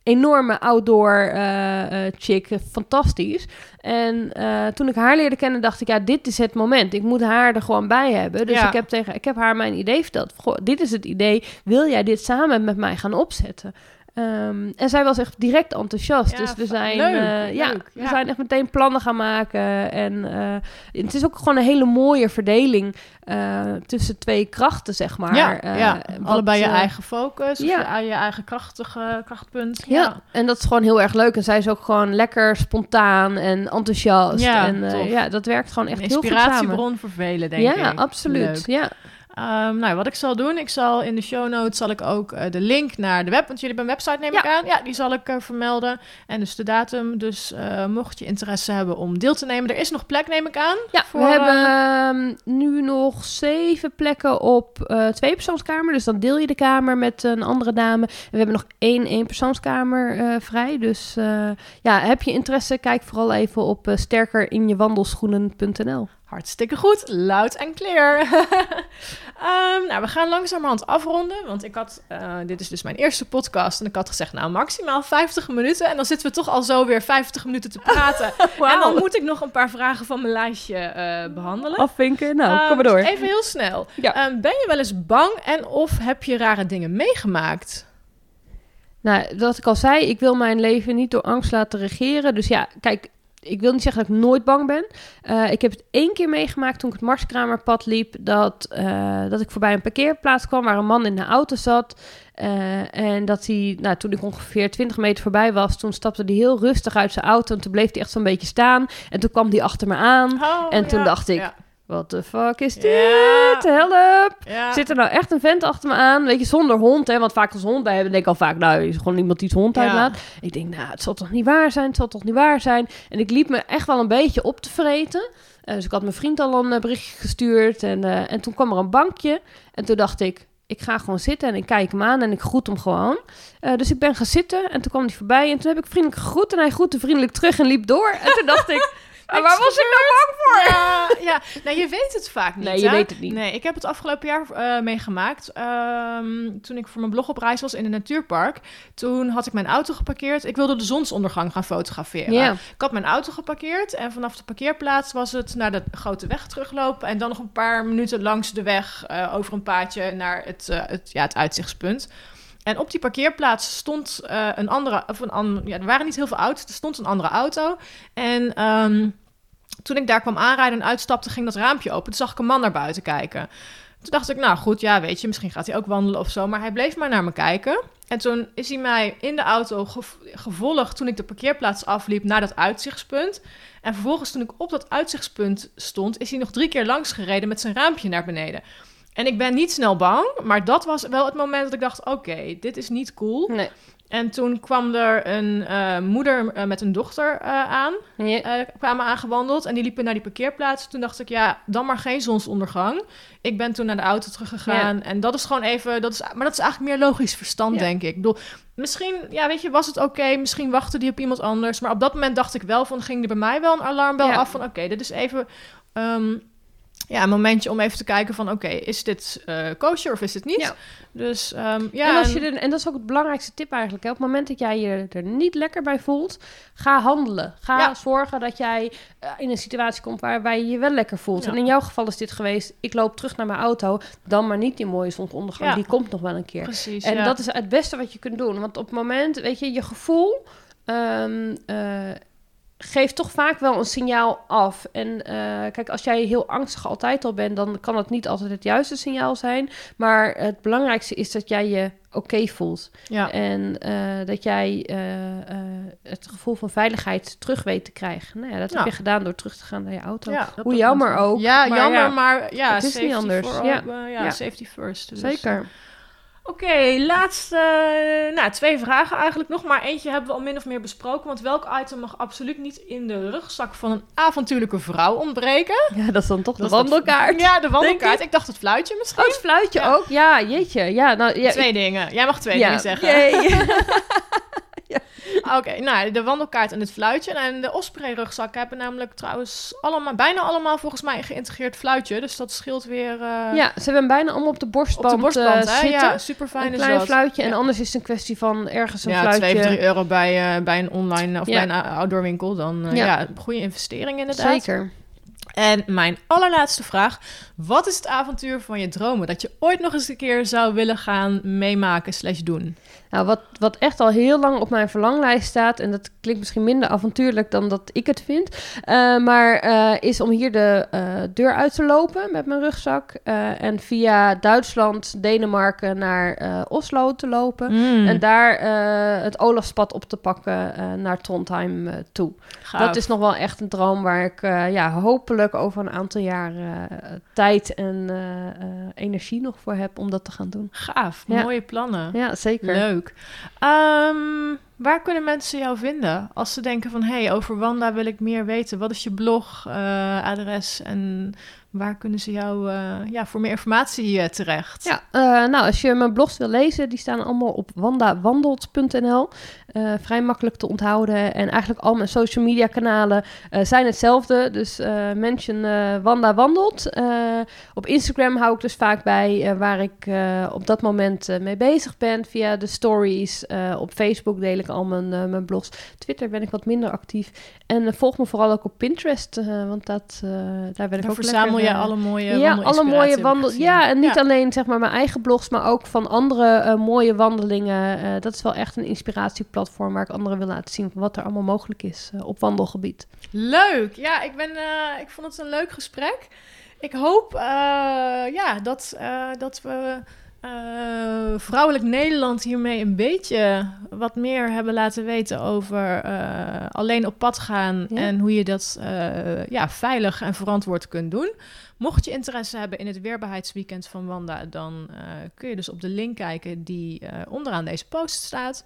enorme outdoor eh, eh, chick, fantastisch. En eh, toen ik haar leerde kennen, dacht ik, ja, dit is het moment. Ik moet haar er gewoon bij hebben. Dus Ja. ik, heb tegen, ik heb haar mijn idee verteld. Goh, dit is het idee. Wil jij dit samen met mij gaan opzetten? Ehm, en zij was echt direct enthousiast. Ja, dus we zijn, leuk, eh, ja, leuk, we zijn echt meteen plannen gaan maken. En eh, het is ook gewoon een hele mooie verdeling eh, tussen twee krachten, zeg maar. ja, ja. wat, allebei je eigen focus, ja. je, je eigen krachtige krachtpunt. Ja. en dat is gewoon heel erg leuk. En zij is ook gewoon lekker spontaan en enthousiast. Ja, en ja, dat werkt gewoon echt heel goed samen. inspiratiebron voor velen, denk ik. Ja, absoluut. Leuk. Ja. Ehm, nou, wat ik zal doen, ik zal in de show notes zal ik ook eh, de link naar de web, want jullie hebben een website neem Ja. ik aan. Ja, die zal ik eh, vermelden. En dus de datum. Dus eh, mocht je interesse hebben om deel te nemen, er is nog plek, neem ik aan. Ja, voor, we hebben eh, ehm, nu nog zeven plekken op eh tweepersoonskamer. Dus dan deel je de kamer met een andere dame. En we hebben nog één eenpersoonskamer vrij. Dus ja, heb je interesse, kijk vooral even op sterkerinjewandelschoenen.nl. Hartstikke goed, luid en clear. Ehm, nou, we gaan langzamerhand afronden. Want ik had, eh, dit is dus mijn eerste podcast. En ik had gezegd, nou, maximaal 50 minuten. En dan zitten we toch al zo weer 50 minuten te praten. En dan moet ik nog een paar vragen van mijn lijstje eh, behandelen. Afvinken, nou, Ehm, kom maar door. dus Even heel snel. Ja. Ehm, ben je wel eens bang en of heb je rare dingen meegemaakt? Nou, wat ik al zei, ik wil mijn leven niet door angst laten regeren. Dus ja, kijk, ik wil niet zeggen dat ik nooit bang ben. Eh, ik heb het één keer meegemaakt toen ik het Marskramerpad liep. Dat, eh, dat ik voorbij een parkeerplaats kwam waar een man in de auto zat. Eh, en dat hij, nou, toen ik ongeveer 20 meter voorbij was, toen stapte hij heel rustig uit zijn auto. En toen bleef hij echt zo'n beetje staan. En toen kwam hij achter me aan. Oh, En toen ja. dacht ik, Ja. What the fuck is dit? Ja. Help! Ja. Zit er nou echt een vent achter me aan? Weet je, zonder hond, hè? Want vaak als hond bij hebben, denk ik al vaak, nou, is gewoon iemand die zijn hond Ja. uitlaat. Ik denk, nou, het zal toch niet waar zijn? Het zal toch niet waar zijn? En ik liep me echt wel een beetje op te vreten. Eh, dus ik had mijn vriend al een eh, berichtje gestuurd. En, eh, en toen kwam er een bankje. En toen dacht ik, ik ga gewoon zitten en ik kijk hem aan en ik groet hem gewoon. Dus ik ben gaan zitten en toen kwam hij voorbij. En toen heb ik vriendelijk gegroet en hij groette vriendelijk terug en liep door. En toen dacht ik, waar was ik nou bang voor? Ja, ja, nou je weet het vaak niet. Nee, je hè? weet het niet. Nee, ik heb het afgelopen jaar eh, meegemaakt. Ehm, toen ik voor mijn blog op reis was in een natuurpark. Toen had ik mijn auto geparkeerd. Ik wilde de zonsondergang gaan fotograferen. Ik had mijn auto geparkeerd en vanaf de parkeerplaats was het naar de grote weg teruglopen. En dan nog een paar minuten langs de weg eh, over een paadje naar het, eh, het, ja, het uitzichtspunt. En op die parkeerplaats stond eh, een andere, een ja, er waren niet heel veel auto's, er stond een andere auto. En ehm, toen ik daar kwam aanrijden en uitstapte, ging dat raampje open. Toen zag ik een man naar buiten kijken. Toen dacht ik, nou goed, ja, weet je, misschien gaat hij ook wandelen of zo. Maar hij bleef maar naar me kijken. En toen is hij mij in de auto gev- gevolgd toen ik de parkeerplaats afliep naar dat uitzichtspunt. En vervolgens toen ik op dat uitzichtspunt stond, is hij nog drie keer langs gereden met zijn raampje naar beneden. En ik ben niet snel bang, maar dat was wel het moment dat ik dacht, oké, dit is niet cool. Nee. En toen kwam er een eh, moeder eh, met een dochter eh, aan Ja. kwamen aangewandeld en die liepen naar die parkeerplaats. Toen dacht ik, ja, dan maar geen zonsondergang. Ik ben toen naar de auto teruggegaan en dat is gewoon even, dat is, maar dat is eigenlijk meer logisch verstand, Ja. denk ik. ik bedoel, misschien, ja, weet je, was het oké, misschien wachtte die op iemand anders, maar op dat moment dacht ik wel van, ging er bij mij wel een alarmbel Ja. af van, oké, dit is even, ehm, ja, een momentje om even te kijken van, oké, is dit eh kosher of is dit niet? Ja. Dus ehm, ja, en, als je er, en dat is ook het belangrijkste tip eigenlijk. Hè? Op het moment dat jij je er niet lekker bij voelt, ga handelen. Ga Ja. zorgen dat jij eh, in een situatie komt waarbij je je wel lekker voelt. Ja. En in jouw geval is dit geweest, ik loop terug naar mijn auto, dan maar niet die mooie zonsondergang. Die komt nog wel een keer. precies, En dat is het beste wat je kunt doen. Want op het moment, weet je, je gevoel ehm, eh, geeft toch vaak wel een signaal af. En eh, kijk, als jij heel angstig altijd al bent, dan kan het niet altijd het juiste signaal zijn. Maar het belangrijkste is dat jij je oké voelt. ja. En eh, dat jij eh, het gevoel van veiligheid terug weet te krijgen. Nou ja, dat Ja. heb je gedaan door terug te gaan naar je auto. Ja, Hoe jammer ook, Ja, maar jammer, ja, maar ja, het is niet anders. Ja. safety first. Dus, Zeker. Oké, laatste, nou twee vragen eigenlijk nog, maar eentje hebben we al min of meer besproken. Want welk item mag absoluut niet in de rugzak van een avontuurlijke vrouw ontbreken? Ja, dat is dan toch Dat de dat- wandelkaart. Ja, de wandelkaart. ik. Ik dacht het fluitje misschien. Oh, het fluitje Ja. ook? Ja, jeetje. Ja, nou, ja, twee dingen. Jij mag twee ja, dingen zeggen. Oké, nou de wandelkaart en het fluitje. En de Osprey rugzakken hebben namelijk trouwens allemaal, bijna allemaal volgens mij een geïntegreerd fluitje. Dus dat scheelt weer eh, ja, ze hebben bijna allemaal op de borstband, op de borstband. zitten. Ja, super fijn een klein fluitje. En Ja. anders is het een kwestie van ergens een ja, fluitje. 2 of 3 euro bij, eh, bij een online of Ja. bij een ou- outdoor winkel. Dan ja. Ja. goede investering inderdaad. Zeker. En mijn allerlaatste vraag. Wat is het avontuur van je dromen? Dat je ooit nog eens een keer zou willen gaan meemaken slash doen? Nou, wat, wat echt al heel lang op mijn verlanglijst staat, en dat klinkt misschien minder avontuurlijk dan dat ik het vind, eh, maar eh, is om hier de eh, deur uit te lopen met mijn rugzak en via Duitsland, Denemarken naar Oslo te lopen. Hmm. En daar het Olafspad op te pakken naar Trondheim toe. Dat is nog wel echt een droom waar ik ja, hopelijk over een aantal jaar tijd en energie nog voor heb om dat te gaan doen. gaaf. Ja. Mooie plannen. Ja, zeker. Leuk. Ehm, waar kunnen mensen jou vinden als ze denken van... hey, over Wanda wil ik meer weten. Wat is je blog, eh, adres en waar kunnen ze jou uh, ja, voor meer informatie uh, terecht? Ja, uh, nou, als je mijn blogs wil lezen, die staan allemaal op wandawandelt.nl. vrij makkelijk te onthouden. En eigenlijk al mijn social media kanalen zijn hetzelfde. Dus mention Wanda Wandelt. op Instagram hou ik dus vaak bij waar ik op dat moment mee bezig ben. Via de stories. op Facebook deel ik al mijn, mijn blogs. Twitter ben ik wat minder actief. En volg me vooral ook op Pinterest. want dat, daar ben ik ook verzamel je alle mooie Ja, alle mooie wandel. Ja, en niet alleen zeg maar mijn eigen blogs, maar ook van andere uh, mooie wandelingen. Uh, dat is wel echt een inspiratieplatform waar ik anderen wil laten zien wat er allemaal mogelijk is uh, op wandelgebied. Leuk. Ja, ik ben ik vond het een leuk gesprek. Ik hoop ja, dat, dat we uh, vrouwelijk Nederland hiermee een beetje wat meer hebben laten weten over uh, alleen op pad gaan en hoe je dat uh, ja, veilig en verantwoord kunt doen. Mocht je interesse hebben in het weerbaarheidsweekend van Wanda, dan kun je dus op de link kijken die onderaan deze post staat.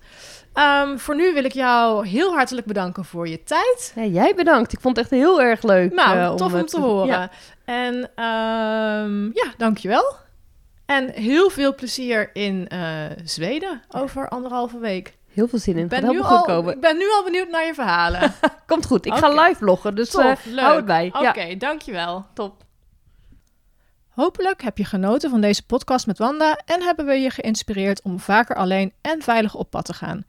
Um, voor nu wil ik jou heel hartelijk bedanken voor je tijd. Ja, jij bedankt. Ik vond het echt heel erg leuk. Nou, tof om, te horen. Ja. En um, ja, dankjewel. En heel veel plezier in uh, Zweden over anderhalve week. Heel veel zin in. Ben nu al, komen. Ik ben nu al benieuwd naar je verhalen. Komt goed. Ik okay. ga live vloggen, dus uh, hou het bij. Oké, okay, dankjewel. Top. Hopelijk heb je genoten van deze podcast met Wanda en hebben we je geïnspireerd om vaker alleen en veilig op pad te gaan.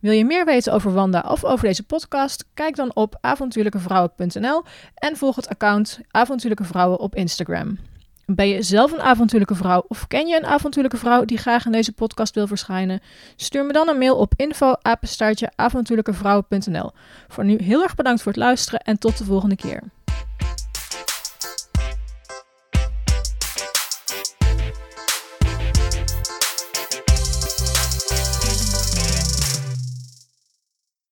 Wil je meer weten over Wanda of over deze podcast? Kijk dan op avontuurlijkevrouwen.nl en volg het account Avontuurlijke Vrouwen op Instagram. Ben je zelf een avontuurlijke vrouw of ken je een avontuurlijke vrouw die graag in deze podcast wil verschijnen? Stuur me dan een mail op info@avontuurlijkevrouwen.nl. Voor nu heel erg bedankt voor het luisteren en tot de volgende keer.